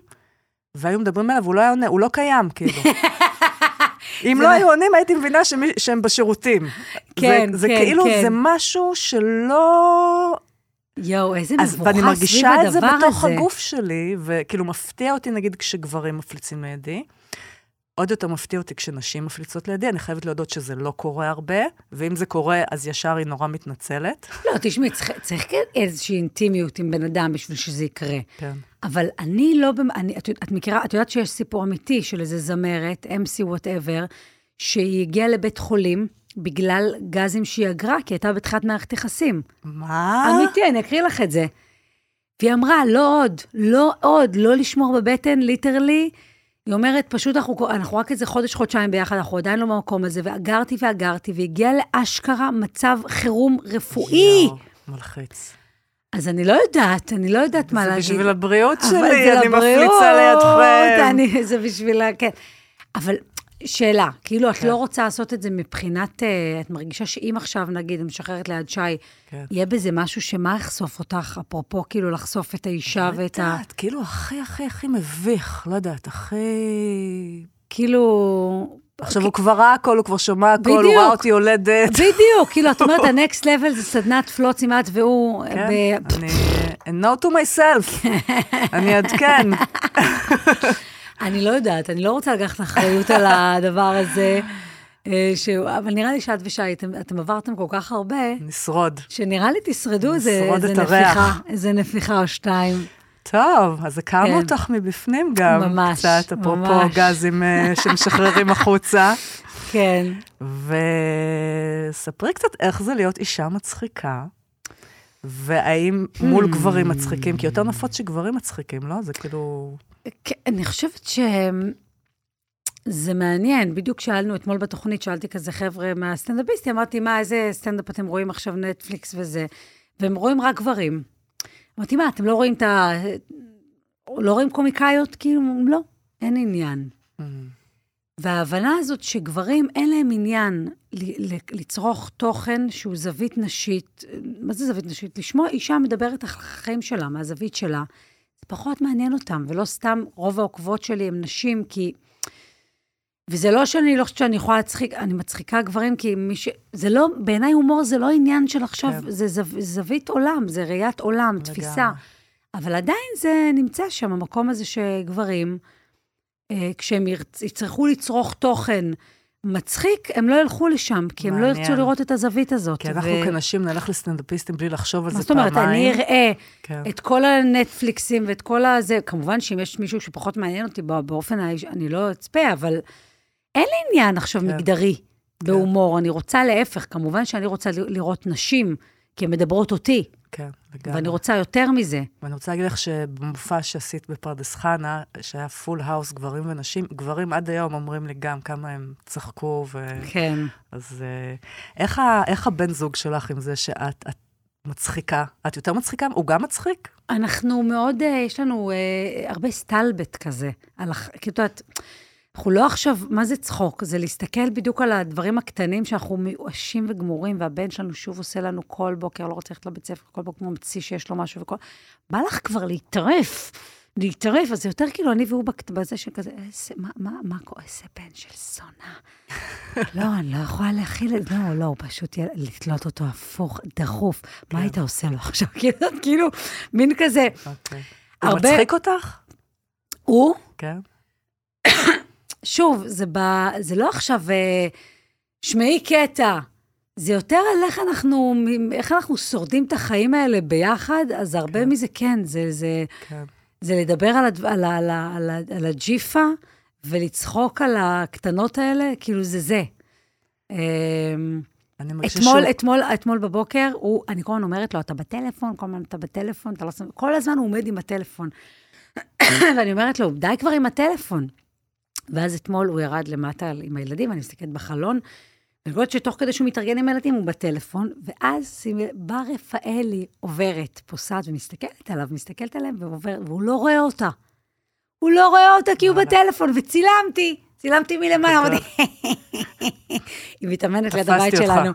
והיו מדברים עליו, הוא לא היה עונה, הוא לא קיים, כאילו. אם לא היו עונים, הייתי מבינה שמי- שהם בשירותים. כן, זה, זה כן, כאילו, כן. זה משהו שלא... יואו, איזה מבוכה ואני סביב מרגישה את זה הדבר בתוך הזה. הגוף שלי, וכאילו מפתיע אותי, נגיד, כשגברים מפליצים לידי. עוד יותר מפתיע אותי כשנשים מפליצות לידי, אני חייבת להודות שזה לא קורה הרבה, ואם זה קורה, אז ישר היא נורא מתנצלת. לא, תשמעי, צריך, צריך כן איזושהי אינטימיות עם בן אדם בשביל שזה יקרה. כן. אבל אני לא, אני, את, את מכירה, את יודעת שיש סיפור אמיתי של איזה זמרת, MC וואטאבר, שהיא הגיעה לבית חולים בגלל גזים שהיא אגרה, כי הייתה בתחילת מערכת יחסים. מה? אמיתי, אני אקריא לך את זה. והיא אמרה, לא עוד, לא עוד, לא לשמור בבטן, ליטרלי. היא אומרת, פשוט אנחנו, אנחנו רק איזה חודש, חודשיים ביחד, אנחנו עדיין לא במקום הזה, ואגרתי ואגרתי, והגיעה לאשכרה מצב חירום רפואי. יואו, מלחיץ. אז אני לא יודעת, אני לא יודעת מה זה להגיד. בשביל הבריאות שלי, זה אני לבריאות, מפליצה לידכם. אני, זה בשביל. כן. אבל שאלה, כאילו, את כן. לא רוצה לעשות את זה מבחינת, אה, את מרגישה שאם עכשיו, נגיד, משחררת ליד שי, כן. יהיה בזה משהו שמה יחשוף אותך, אפרופו, כאילו, לחשוף את האישה ואת ה... יודעת, כאילו הכי הכי הכי מביך, לא יודעת, הכי... כאילו... עכשיו הוא כבר ראה הכל, הוא כבר שמע הכל, הוא. ראה אותי יולדת. בדיוק, כאילו, את אומרת, ה-next level זה סדנת פלוצים, את והוא... כן, ב- אני... And no to myself. אני אעדכן. אני לא יודעת, אני לא רוצה לקחת אחריות על הדבר הזה, אה, שהוא- אבל נראה לי שאת ושי, אתם, אתם עברתם כל כך הרבה, נשרוד. שנראה לי תשרדו איזה. נפיחה, איזה נפיחה או שתיים. טוב, אז הכרנו כן. אותך מבפנים גם. ממש, קצת, אפרופו ממש. גזים אה, שמשחררים החוצה. כן. וספרי קצת איך זה להיות אישה מצחיקה, והאם מול Hmm. גברים מצחיקים, כי יותר נפוץ שגברים מצחיקים, לא? זה כאילו... כן, אני חושבת שזה מעניין. בדיוק שאלנו אתמול בתוכנית, שאלתי כזה חבר'ה מהסטנדאפיסטים, אמרתי, מה, איזה סטנדאפ אתם רואים עכשיו, נטפליקס וזה? והם רואים רק גברים. אמרתי, מה, אתם לא רואים את ה... לא רואים קומיקאיות? כאילו, לא, אין עניין. mm, וההבנה הזאת שגברים אין להם עניין ל- ל- לצרוך תוכן שהוא זווית נשית, מה זה זווית נשית? לשמוע אישה מדברת על החיים שלה, מהזווית שלה, זה פחות מעניין אותם, ולא סתם רוב העוקבות שלי הם נשים, כי... וזה לא שאני לא חושבת שאני יכולה להצחיק, אני מצחיקה גברים, כי מי ש... זה לא, בעיניי הומור זה לא עניין של עכשיו, כן. זה זו, זווית עולם, זה ראיית עולם, לגמרי. תפיסה. אבל עדיין זה נמצא שם, המקום הזה שגברים, אה, כשהם יצטרכו לצרוך תוכן מצחיק, הם לא ילכו לשם, כי הם לא מעניין. ירצו לראות את הזווית הזאת. כי אנחנו ו- כנשים נלך לסטנדאפיסטים בלי לחשוב על מה זה זאת אומרת, פעמיים. אני אראה כן. את כל הנטפליקסים ואת כל הזה, כמובן שאם יש מישהו שפחות מעניין אותי בא- באופן אני לא אצפה, אבל אין לי עניין עכשיו כן. מגדרי בהומור. אני רוצה להפך, כמובן שאני רוצה לראות נשים, כי הן מדברות אותי, כן, לגמרי. ואני רוצה יותר מזה. ואני רוצה להגיד לך שבמופע שעשית בפרדס חנה, שהיה full house, גברים ונשים, גברים עד היום אומרים לי גם כמה הם צחקו, ו... כן. אז אה, איך, ה... איך הבן זוג שלך עם זה שאת את מצחיקה? את יותר מצחיקה? הוא גם מצחיק? אנחנו מאוד, אה, יש לנו אה, הרבה סטלבט כזה. על. כאילו, את יודעת, אנחנו לא עכשיו, מה זה צחוק? זה להסתכל בדיוק על הדברים הקטנים שאנחנו מיואשים וגמורים, והבן שלנו שוב עושה לנו כל בוקר, לא רוצה ללכת לבית ספר, כל בוקר ממציא שיש לו משהו וכל... בא לך כבר להתערף, להתערף, אז זה יותר כאילו אני והוא בזה שכזה, איזה, מה, מה, מה קורה? איזה בן של זונה. לא, אני לא יכולה להכיל את זה. לא, לא, פשוט לתלות אותו הפוך, דחוף. מה היית עושה לו עכשיו? כאילו, כאילו, מין כזה. אוקיי. הוא מצחיק אותך? הוא, כן. שוב, זה, ב, זה לא עכשיו, אה, שמעי קטע. זה יותר על איך אנחנו, איך אנחנו שורדים את החיים האלה ביחד, אז הרבה כן. מזה כן, זה, זה, כן. זה לדבר על, הדב, על, על, על, על הג'יפה ולצחוק על הקטנות האלה, כאילו זה זה. אמ, אתמול, שהוא... אתמול, אתמול בבוקר, הוא, אני כל הזמן אומרת לו, אתה בטלפון, כל הזמן אתה בטלפון, אתה לא שם... כל הזמן הוא עומד עם הטלפון. ואני אומרת לו, די כבר עם הטלפון. ואז אתמול הוא ירד למטה עם הילדים, אני מסתכלת בחלון, ואני רואה שתוך כדי שהוא מתארגן עם הילדים, הוא בטלפון, ואז בר רפאלי עוברת, פוסעת ומסתכלת עליו, מסתכלת עליהם, ועובר, והוא לא רואה אותה. הוא לא רואה אותה כי הוא. בטלפון, וצילמתי, צילמתי מלמעלה. אמרתי, היא מתאמנת ליד הבית. שלנו.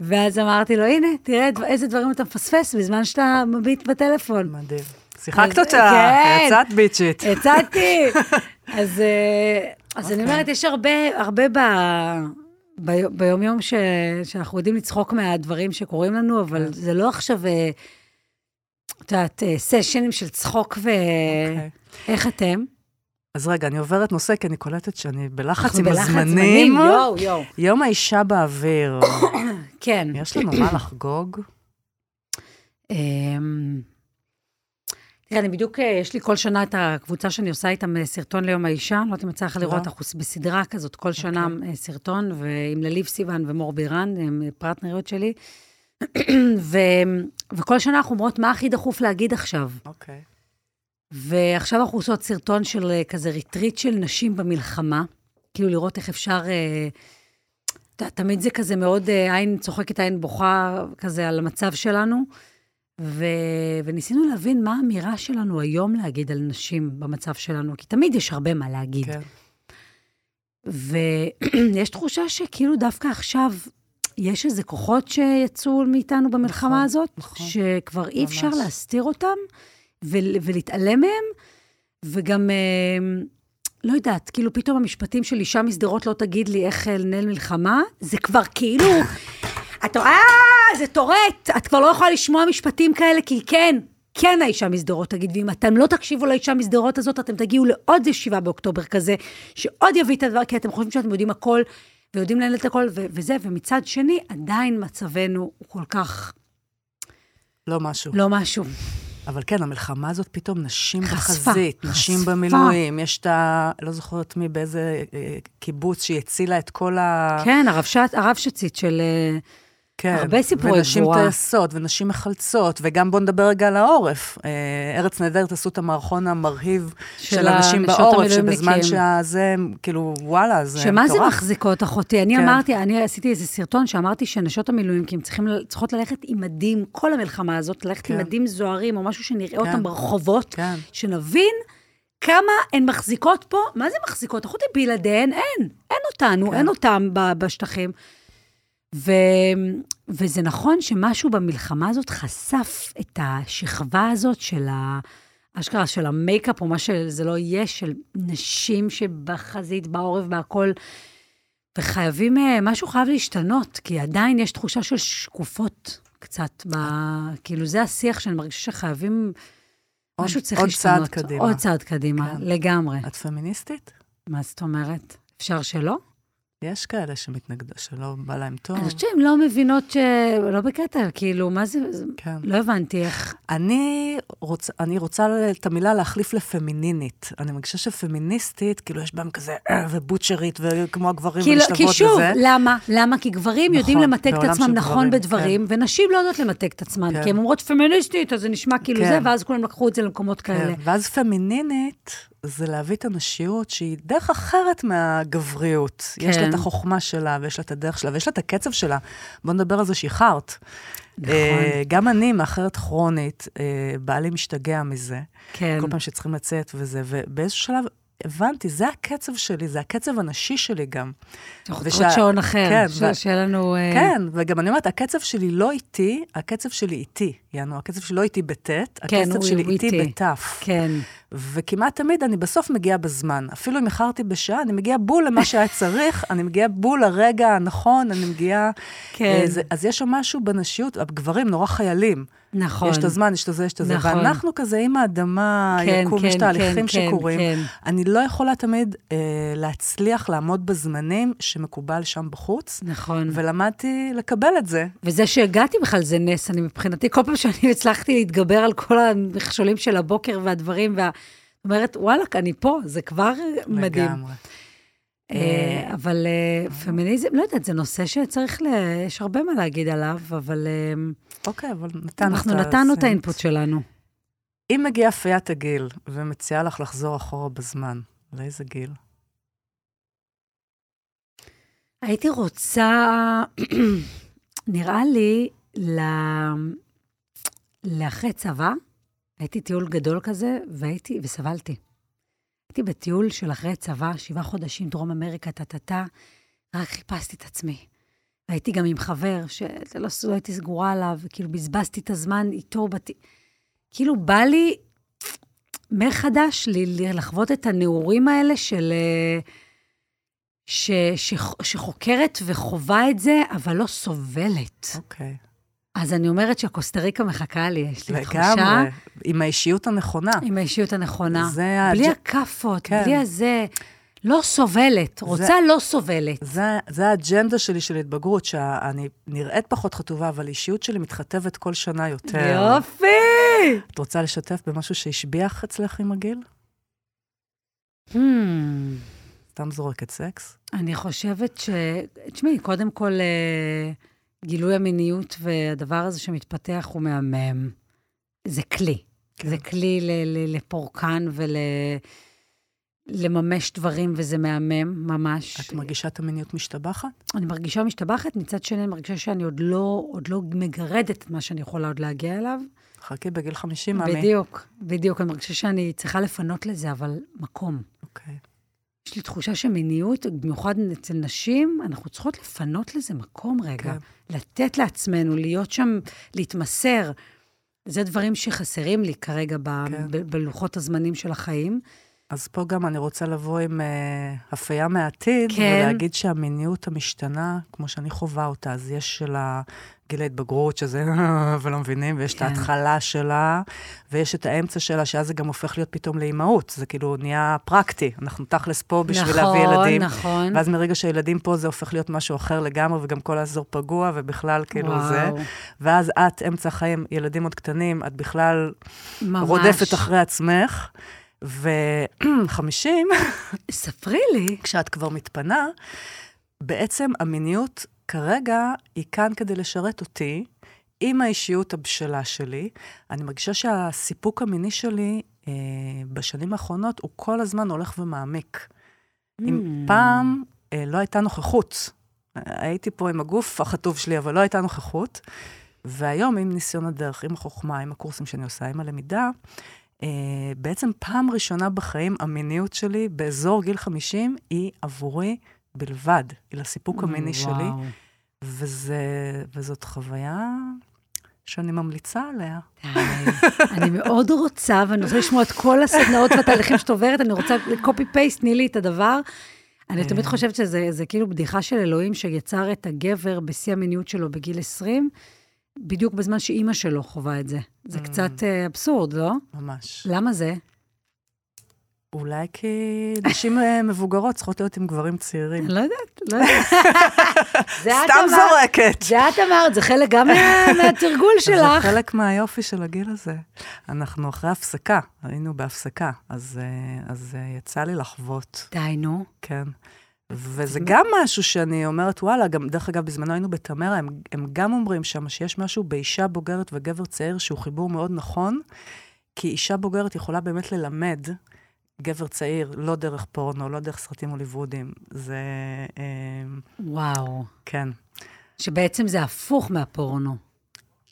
ואז אמרתי לו, הנה, תראה איזה דברים אתה מפספס בזמן שאתה מביט בטלפון. מדהים. שיחקת אז- אותה, כן. יצאת ביצ'ית. הצעתי. אז, אה, אז אני. אומרת, יש הרבה, הרבה ב... ב- ביומיום ש... שאנחנו יודעים לצחוק מהדברים שקורים לנו, אבל כן. זה לא עכשיו, אה, את יודעת, אה, סשנים של צחוק ו... אוקיי. איך אתם? אז רגע, אני עוברת נושא, כי אני קולטת שאני בלחץ עם בלחץ הזמנים. יואו, יואו. יום האישה באוויר. כן. יש לנו מה לחגוג? תראה, אני בדיוק, אה, יש לי כל שנה את הקבוצה שאני עושה איתם אה, סרטון ליום האישה, לא יודעת אם יצא לך. לראות, אנחנו בסדרה כזאת, כל שנה אה, סרטון, ועם לליב סיוון ומור בירן, הם פרטנריות שלי. ו, וכל שנה אנחנו אומרות, מה הכי דחוף להגיד עכשיו? אוקיי. ועכשיו אנחנו עושות סרטון של כזה ריטריט של נשים במלחמה, כאילו לראות איך אפשר... תמיד זה כזה מאוד עין צוחקת, עין בוכה, כזה על המצב שלנו. ו... וניסינו להבין מה האמירה שלנו היום להגיד על נשים במצב שלנו, כי תמיד יש הרבה מה להגיד. כן. ויש תחושה שכאילו דווקא עכשיו יש איזה כוחות שיצאו מאיתנו במלחמה נכון, הזאת, נכון. שכבר אי אפשר ממש. להסתיר אותם ול- ולהתעלם מהם, וגם, אה, לא יודעת, כאילו פתאום המשפטים של אישה משדרות לא תגיד לי איך לנהל מלחמה, זה כבר כאילו, את רואה, אה, זה טורט, את כבר לא יכולה לשמוע משפטים כאלה, כי כן, כן האישה משדרות תגיד, ואם אתם לא תקשיבו לאישה משדרות הזאת, אתם תגיעו לעוד ישיבה באוקטובר כזה, שעוד יביא את הדבר, כי אתם חושבים שאתם יודעים הכל, ויודעים לנהל את הכל, ו- וזה, ומצד שני, עדיין מצבנו הוא כל כך לא משהו. לא משהו. אבל כן, המלחמה הזאת פתאום, נשים חשפה, בחזית, נשים חשפה. במילואים, יש את ה... לא זוכרת מי, באיזה אה, קיבוץ שהיא הצילה את כל ה... כן, הרב, שט, הרב שצית של... כן. הרבה סיפורי ונשים גבורה. טייסות, ונשים מחלצות, וגם בואו נדבר רגע על העורף. אה, ארץ נהדרת עשו את המערכון המרהיב של הנשות בעורף. שבזמן שזה, כאילו, וואלה, זה שמה זה מטורף. מחזיקות, אחותי? אני כן. אמרתי, אני עשיתי איזה סרטון שאמרתי שנשות המילואימניקים צריכים, צריכות ללכת עם מדים, כל המלחמה הזאת, ללכת עם כן. מדים זוהרים, או משהו שנראה כן. אותם ברחובות, כן. שנבין כמה הן מחזיקות פה, מה זה מחזיקות? אחותי, בלעדיהן אין, אין אותנו, כן. אין אותם בשטחים. ו... וזה נכון שמשהו במלחמה הזאת חשף את השכבה הזאת של ה... אשכרה של המייקאפ, או מה שזה לא יהיה, של נשים שבחזית, בעורף, בהכל. וחייבים, אה, משהו חייב להשתנות, כי עדיין יש תחושה של שקופות קצת. ב... כאילו, זה השיח שאני מרגישה שחייבים, עוד- משהו צריך עוד להשתנות. צעד קדימה. עוד צעד קדימה, כן. לגמרי. את פמיניסטית? מה זאת אומרת? אפשר שלא? יש כאלה שמתנגדות, שלא בא להם טוב. אני חושבת שהן לא מבינות ש... לא בקטע, כאילו, מה זה... כן. לא הבנתי איך... אני רוצה, אני רוצה את המילה להחליף לפמינינית. אני מרגישה שפמיניסטית, כאילו יש בהם כזה אה, ובוטשרית, וכמו הגברים כי, לא- ולהשתוות כי שוב, וזה. למה? למה? כי גברים יודעים נכון, למתג את עצמם נכון גברים, בדברים, ונשים לא יודעות למתג את עצמן, כן. כי הן אומרות פמיניסטית, אז זה נשמע כאילו כן. זה, ואז כולם לקחו את זה למקומות כאלה. כן, ואז פמינינית זה להביא את הנשיות שהיא דרך אחרת מהגבריות. כן. יש לה כן. את החוכמה שלה, ויש לה את הדרך שלה, ויש לה את הקצב שלה. בואו נדבר על זה שאיחרת. נכון. אה, גם אני, מאחרת כרונית, אה, בעלי משתגע מזה. כן. כל פעם שצריכים לצאת וזה, ובאיזשהו שלב הבנתי, זה הקצב שלי, זה הקצב הנשי שלי גם. אנחנו ושה- צריכות שעון אחר, כן, ש- ו- שיהיה לנו... אה, כן, וגם אני אומרת, הקצב שלי לא איתי, הקצב שלי איתי. יענו, הקצב שלי לא איתי בטית, כן, הקצב שלי איתי איתי. בתף. כן. וכמעט תמיד אני בסוף מגיעה בזמן. אפילו אם איחרתי בשעה, אני מגיעה בול למה שהיה צריך, אני מגיעה בול לרגע הנכון, אני מגיעה... כן. אה, זה, אז יש שם משהו בנשיות, הגברים נורא חיילים. נכון. יש את הזמן, יש את זה, יש את זה. נכון. ואנחנו כזה עם האדמה, כן, יקום, כן, יש תהליכים כן, כן, שקורים. כן. אני לא יכולה תמיד אה, להצליח לעמוד בזמנים שמקובל שם בחוץ, נכון. ולמדתי לקבל את זה. וזה שהגעתי בכלל זה נס, אני מבחינתי, כל פעם שאני הצלחתי להתגבר על כל המכשולים של הבוקר והדברים, וה... אומרת, וואלכ, אני פה, זה כבר מדהים. לגמרי. אה, אבל אה, פמיניזם, לא יודעת, זה נושא שצריך. יש הרבה מה להגיד עליו, אבל אה, אוקיי, אבל נתנו אנחנו את נתנו את. האינפוט שלנו. אם מגיעה פיית הגיל ומציעה לך לחזור אחורה בזמן, לאיזה גיל? הייתי רוצה, נראה לי, ל... לאחרי צבא, הייתי טיול גדול כזה, והייתי, וסבלתי. הייתי בטיול של אחרי צבא, שבעה חודשים, דרום אמריקה, טה-טה-טה, רק חיפשתי את עצמי. והייתי גם עם חבר, שלא לא הייתי סגורה עליו, וכאילו בזבזתי את הזמן איתו, בת... כאילו בא לי מחדש ל- לחוות את הנעורים האלה של... אה, ש, ש, שחוקרת וחווה את זה, אבל לא סובלת. אוקיי. אז אני אומרת שהקוסטה ריקה מחכה לי, יש לי תחושה. לגמרי. עם האישיות הנכונה. עם האישיות הנכונה. זה בלי הג'- הכאפות, כן. בלי הזה. לא סובלת, רוצה לא סובלת. זה, זה האג'נדה שלי של התבגרות, שאני נראית פחות חטובה, אבל האישיות שלי מתחטבת כל שנה יותר. יופי! את רוצה לשתף במשהו שהשביח אצלך עם הגיל? Hmm, סתם זורקת סקס? אני חושבת ש... תשמעי, קודם כל, אה, גילוי המיניות והדבר הזה שמתפתח הוא מהמם. זה כלי. כן. זה כלי ל- ל- לפורקן ולממש דברים, וזה מהמם, ממש. את מרגישה את המיניות משתבחת? אני מרגישה משתבחת, מצד שני, אני מרגישה שאני עוד לא, עוד לא מגרדת את מה שאני יכולה עוד להגיע אליו. חכי בגיל 50, מאמי. בדיוק, בדיוק. אני מרגישה שאני צריכה לפנות לזה, אבל מקום. אוקיי. יש לי תחושה שמיניות, במיוחד אצל נשים, אנחנו צריכות לפנות לזה מקום רגע. כן. לתת לעצמנו, להיות שם, להתמסר. זה דברים שחסרים לי כרגע ב- כן. ב- בלוחות הזמנים של החיים. אז פה גם אני רוצה לבוא עם uh, הפייה מהעתיד, כן. ולהגיד שהמיניות המשתנה, כמו שאני חווה אותה, אז יש של גיל ההתבגרות, שזה ולא מבינים, ויש כן. את ההתחלה שלה, ויש את האמצע שלה, שאז זה גם הופך להיות פתאום לאימהות. זה כאילו נהיה פרקטי. אנחנו תכלס פה בשביל להביא ילדים. נכון, נכון. ואז מרגע שהילדים פה, זה הופך להיות משהו אחר לגמרי, וגם כל האזור פגוע, ובכלל, כאילו זה. וואו, ואז את, אמצע החיים, ילדים עוד קטנים, את בכלל ממש. רודפת אחרי עצמך. ו-50, ספרי לי. כשאת כבר מתפנה, בעצם המיניות כרגע היא כאן כדי לשרת אותי, עם האישיות הבשלה שלי. אני מרגישה שהסיפוק המיני שלי אה, בשנים האחרונות, הוא כל הזמן הולך ומעמיק. אם Mm. פעם אה, לא הייתה נוכחות, הייתי פה עם הגוף החטוב שלי, אבל לא הייתה נוכחות, והיום עם ניסיון הדרך, עם החוכמה, עם הקורסים שאני עושה, עם הלמידה, בעצם פעם ראשונה בחיים, המיניות שלי באזור גיל 50 היא עבורי בלבד, היא לסיפוק המיני שלי, וואו. וזה, וזאת חוויה שאני ממליצה עליה. אני מאוד רוצה, ואני רוצה לשמוע את כל הסדנאות והתהליכים שאת עוברת, אני רוצה קופי-פייסט, תני לי את הדבר. אני תמיד אה. חושבת שזה זה כאילו בדיחה של אלוהים שיצר את הגבר בשיא המיניות שלו בגיל 20, בדיוק בזמן שאימא שלו חווה את זה. זה Mm. קצת אה, אבסורד, לא? ממש. למה זה? אולי כי נשים אה, מבוגרות צריכות להיות עם גברים צעירים. לא יודעת, לא יודעת. זה סתם זורקת. זה את אמרת, זה חלק גם מה- מהתרגול זה שלך. חלק מהיופי של הגיל הזה. אנחנו אחרי הפסקה, היינו בהפסקה, אז, אז אה, יצא לי לחוות, די, נו. כן. וזה גם משהו שאני אומרת, וואלה, גם, דרך אגב, בזמנו היינו בתמרה, הם, הם גם אומרים שם שיש משהו באישה בוגרת וגבר צעיר שהוא חיבור מאוד נכון, כי אישה בוגרת יכולה באמת ללמד גבר צעיר, לא דרך פורנו, לא דרך סרטים הוליוודיים. זה, אה, וואו. כן. שבעצם זה הפוך מהפורנו.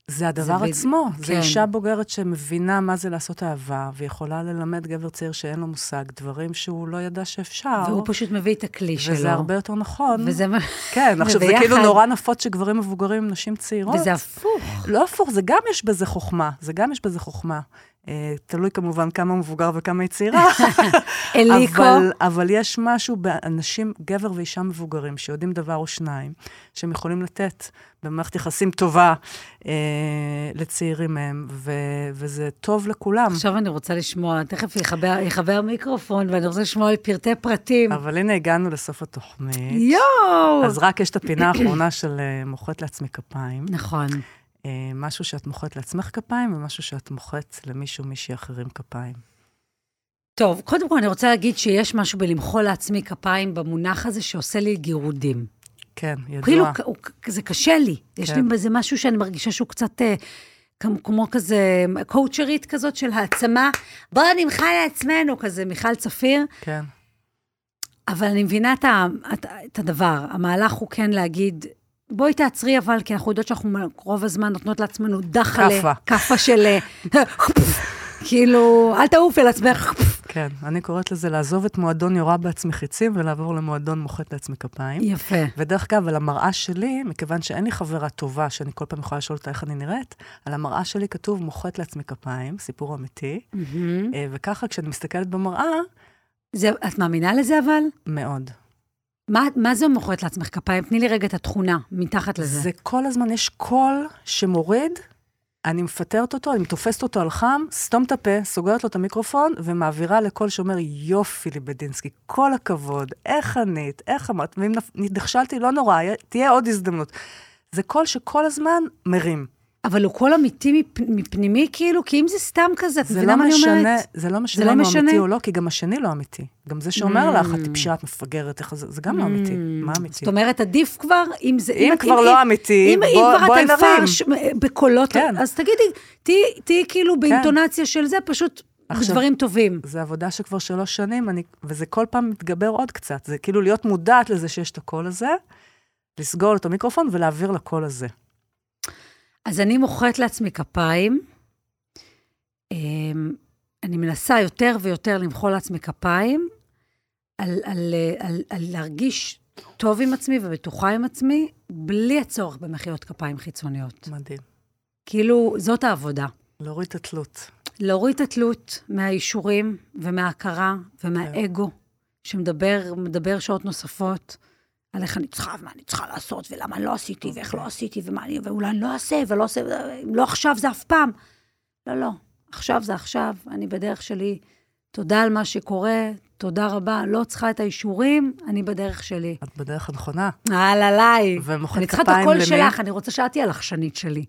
זה הדבר בד- עצמו. כן. זו אישה בוגרת שמבינה מה זה לעשות אהבה, ויכולה ללמד גבר צעיר שאין לו מושג, דברים שהוא לא ידע שאפשר. והוא פשוט מביא את הכלי שלו. וזה הרבה יותר נכון. וזה מה... כן, עכשיו זה וביחד- כאילו נורא נפוץ שגברים מבוגרים נשים צעירות. וזה הפוך. לא הפוך, זה גם יש בזה חוכמה. זה גם יש בזה חוכמה. אה, תלוי כמובן כמה מבוגר וכמה היא צעירה. אליקו. אבל, אבל יש משהו באנשים, גבר ואישה מבוגרים, שיודעים דבר או שניים, שהם יכולים לתת במערכת יחסים טובה אה, לצעירים מהם, ו, וזה טוב לכולם. עכשיו אני רוצה לשמוע, תכף יחבר, יחבר מיקרופון, ואני רוצה לשמוע פרטי פרטים. אבל הנה, הגענו לסוף התוכנית. יואו! אז רק יש את הפינה האחרונה של אה, מוחאת לעצמי כפיים. נכון. אה, משהו שאת מוחאת לעצמך כפיים, ומשהו שאת מוחאת למישהו, מישהי אחרים כפיים. טוב, קודם כל אני רוצה להגיד שיש משהו בלמחוא לעצמי כפיים במונח הזה שעושה לי גירודים. כן, ידוע. כאילו, הוא- זה קשה לי. יש לי כן. בזה משהו שאני מרגישה שהוא קצת אה, כמו, כמו כזה קואוצ'רית כזאת של העצמה. בואו נמחא לעצמנו, כזה מיכל צפיר. כן, אבל אני מבינה את, ה, את, את הדבר. המהלך הוא כן להגיד, בואי תעצרי אבל, כי אנחנו יודעות שאנחנו רוב הזמן נותנות לעצמנו דחלה. כאפה. כאפה של... אה, כאילו, אל תעוף אל עצמך. כן. אני קוראת לזה לעזוב את מועדון יורה בעצמי חיצים ולעבור למועדון מוחאת לעצמי כפיים. יפה. ודרך אגב, על המראה שלי, מכיוון שאין לי חברה טובה שאני כל פעם יכולה לשאול אותה איך אני נראית, על המראה שלי כתוב מוחאת לעצמי כפיים, סיפור אמיתי. אה, וככה, כשאני מסתכלת במראה, זה, את מאמינה לזה אבל? מאוד. מה, מה זה מוחאת לעצמך כפיים? תני לי רגע את התכונה מתחת לזה. זה כל הזמן, יש קול שמוריד, אני מפטרת אותו, אני תופסת אותו על חם, סתום את הפה, סוגרת לו את המיקרופון, ומעבירה לקול שאומר, יופי ליבדינסקי, כל הכבוד, איך ענית, איך אמרת, ואם נכשלתי, לא נורא, תהיה עוד הזדמנות. זה קול שכל הזמן מרים. אבל הוא קול אמיתי מפ, מפנימי, כאילו? כי אם זה סתם כזה, את זה מבינה לא מה אני משנה, אומרת? זה לא משנה לא אם הוא משנה? אמיתי או לא, כי גם השני לא אמיתי. גם זה שאומר לך, את Mm. טיפשה, את מפגרת, זה, זה גם לא אמיתי. מה אמיתי? זאת אומרת, עדיף כבר, אם זה... אם את- כבר לא אמיתי, אם, בוא- אם כבר בואי את נרים. עייפה ש- בקולות, כן. אז תגידי, תהיי- כאילו באינטונציה של זה, פשוט עכשיו- בדברים טובים. זו עבודה שכבר שלוש שנים, אני, וזה כל פעם מתגבר עוד קצת. זה כאילו להיות מודעת לזה שיש את הקול הזה, לסגור את המיקרופון ולהעביר לקול הזה. אז אני מוחאת לעצמי כפיים. אמ, אני מנסה יותר ויותר למחוא לעצמי כפיים, על, על, על, על להרגיש טוב עם עצמי ובטוחה עם עצמי, בלי הצורך במחיאות כפיים חיצוניות. מדהים. כאילו, זאת העבודה. להוריד את התלות. להוריד את התלות מהאישורים ומההכרה ומהאגו, שמדבר מדבר שעות נוספות על איך אני צריכה ומה אני צריכה לעשות, ולמה אני לא עשיתי, ואיך לא עשיתי, ומה אני, ואולי אני לא אעשה, ולא אם לא עכשיו זה אף פעם. לא, לא, עכשיו זה עכשיו, אני בדרך שלי. תודה על מה שקורה, תודה רבה. לא צריכה את האישורים, אני בדרך שלי. את בדרך הנכונה. על עליי. ומוחאת אני צריכה את הקול למי? שלך, אני רוצה שאת תהיי הלחשנית שלי.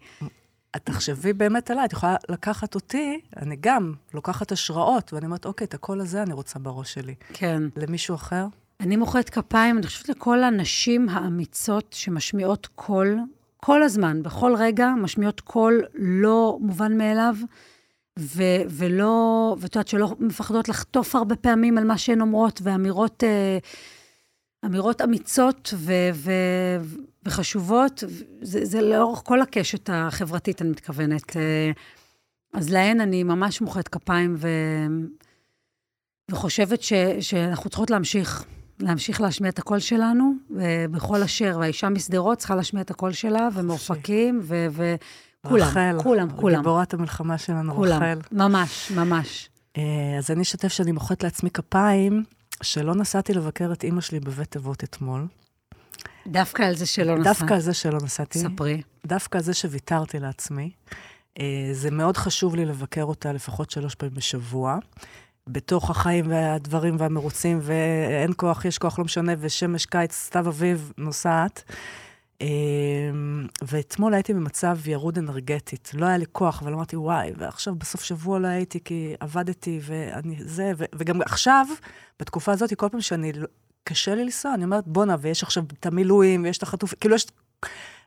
את תחשבי באמת עליי, את יכולה לקחת אותי, אני גם לוקחת השראות, ואני אומרת, אוקיי, את הקול הזה אני רוצה בראש שלי. כן. למישהו אחר? אני מוחאת כפיים, אני חושבת לכל הנשים האמיצות שמשמיעות קול, כל הזמן, בכל רגע, משמיעות קול לא מובן מאליו, ו- ולא, ואת יודעת, שלא מפחדות לחטוף הרבה פעמים על מה שהן אומרות, ואמירות אה, אמירות אמיצות ו- ו- וחשובות, זה, זה לאורך כל הקשת החברתית, אני מתכוונת. אה, אז להן אני ממש מוחאת כפיים, ו... וחושבת ש, שאנחנו צריכות להמשיך, להמשיך להשמיע את הקול שלנו, בכל אשר, והאישה משדרות צריכה להשמיע את הקול שלה, ומאופקים, ו... ו כולם, רחל, כולם, כולם. גיבורת המלחמה שלנו, כולם, רחל. ממש, ממש. אה, אז אני אשתף שאני מוחאת לעצמי כפיים, שלא נסעתי לבקר את אימא שלי בבית אבות אתמול. דווקא על זה שלא נסעת. דווקא על זה שלא נסעתי. ספרי. דווקא על זה שוויתרתי לעצמי. אה, זה מאוד חשוב לי לבקר אותה לפחות שלוש פעמים בשבוע. בתוך החיים והדברים והמרוצים, ואין כוח, יש כוח, לא משנה, ושמש, קיץ, סתיו, אביב, נוסעת. אה, ואתמול הייתי במצב ירוד אנרגטית. לא היה לי כוח, אבל אמרתי, וואי, ועכשיו בסוף שבוע לא הייתי כי עבדתי, ואני זה, ו- וגם עכשיו, בתקופה הזאת, כל פעם שאני, לא- קשה לי לנסוע, אני אומרת, בואנה, ויש עכשיו את המילואים, ויש את החטוף, כאילו יש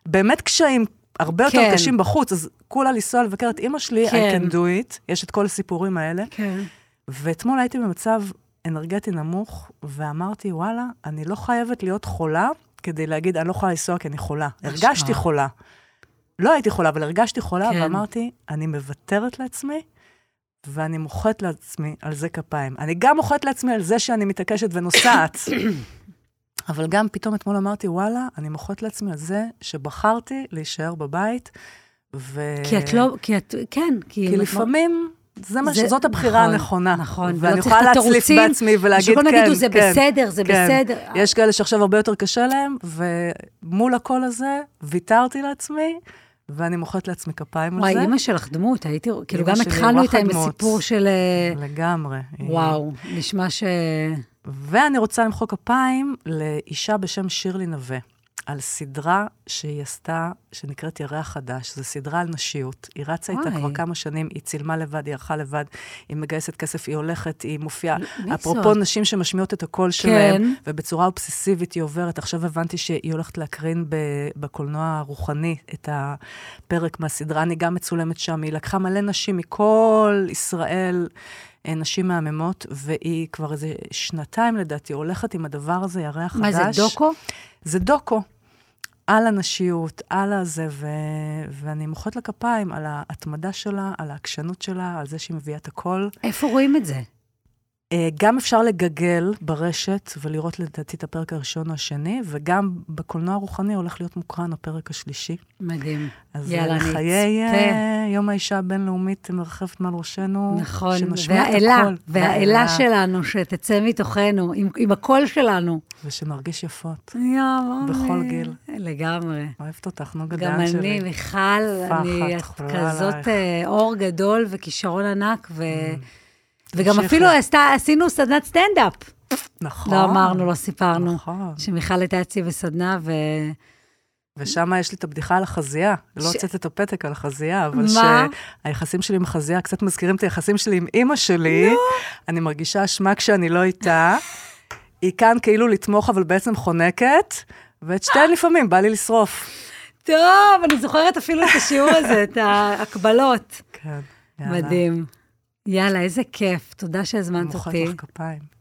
באמת קשיים הרבה יותר כן. קשים בחוץ, אז כולה לנסוע לבקר את אימא שלי, כן. I can do it, יש את כל הסיפורים האלה. כן. ואתמול הייתי במצב אנרגטי נמוך, ואמרתי, וואלה, אני לא חייבת להיות חולה כדי להגיד, אני לא יכולה לנסוע כי אני חולה. הרגשתי חולה. לא הייתי חולה, אבל הרגשתי חולה, כן. ואמרתי, אני מוותרת לעצמי, ואני מוחאת לעצמי על זה כפיים. אני גם מוחאת לעצמי על זה שאני מתעקשת ונוסעת. אבל גם פתאום אתמול אמרתי, וואלה, אני מוחאת לעצמי על זה שבחרתי להישאר בבית, ו... כי את לא, כי את, כן, כי... כי לפעמים, זה מה ש... זה- זאת הבחירה נכון, הנכונה. נכון, ואני יכולה להצליף בעצמי ולהגיד, כן, שכולם יגידו, זה כן, בסדר, זה כן. בסדר. יש כאלה שעכשיו הרבה יותר קשה להם, ומול הקול הזה, ויתרתי לעצמי, ואני מוחאת לעצמי כפיים על וואי, זה. אימא שלך דמות, הייתי, כאילו גם התחלנו איתה עם. הסיפור של... אה, לגמרי. וואו, נשמע ש... ואני רוצה למחוא כפיים לאישה בשם שירלי נווה, על סדרה שהיא עשתה, שנקראת ירח חדש. זו סדרה על נשיות. היא רצה איתה. כבר כמה שנים, היא צילמה לבד, היא ערכה לבד, היא מגייסת כסף, היא הולכת, היא מופיעה. אפרופו זאת? נשים שמשמיעות את הקול שלהן, כן. ובצורה אובססיבית היא עוברת. עכשיו הבנתי שהיא הולכת להקרין בקולנוע הרוחני את הפרק מהסדרה. אני גם מצולמת שם. היא לקחה מלא נשים מכל ישראל. אה, נשים מהממות, והיא כבר איזה שנתיים לדעתי הולכת עם הדבר הזה, ירח חדש. מה זה, דוקו? זה דוקו. על הנשיות, על הזה, ו... ואני מוחאת לה כפיים על ההתמדה שלה, על העקשנות שלה, על זה שהיא מביאה את הכל. איפה רואים את זה? אה, גם אפשר לגגל ברשת ולראות לדעתי את הפרק הראשון או השני, וגם בקולנוע הרוחני הולך להיות מוקרן הפרק השלישי. מדהים. אז יאללה, יאללה, לחיי אצפה. אה, יום האישה הבינלאומית מרחפת מעל ראשנו, נכון, והאלה. והאלה שלנו, שתצא מתוכנו, עם, עם הקול שלנו. ושנרגיש יפות. יואו, בכל גיל. לגמרי. אוהבת אותך, נוגה גם דיין שלי. אני, מיכל, אני כזאת. אה, אור גדול וכישרון ענק, ו... וגם. אפילו עשתה, עשינו סדנת סטנדאפ. נכון. לא אמרנו, לא סיפרנו. נכון. שמיכל הייתה אצלי בסדנה, ו... ושם יש לי את הבדיחה על החזייה. לא ש- הוצאת את הפתק על החזייה, אבל מה? שהיחסים שלי עם החזייה קצת מזכירים את היחסים שלי עם אימא שלי. אני מרגישה אשמה כשאני לא איתה. היא כאן כאילו לתמוך, אבל בעצם חונקת, ואת שתיהן לפעמים בא לי לשרוף. טוב, אני זוכרת אפילו את השיעור הזה, את ההקבלות. כן, יאללה. מדהים. יאללה, איזה כיף, תודה שהזמנת אותי. מוחאת לך כפיים.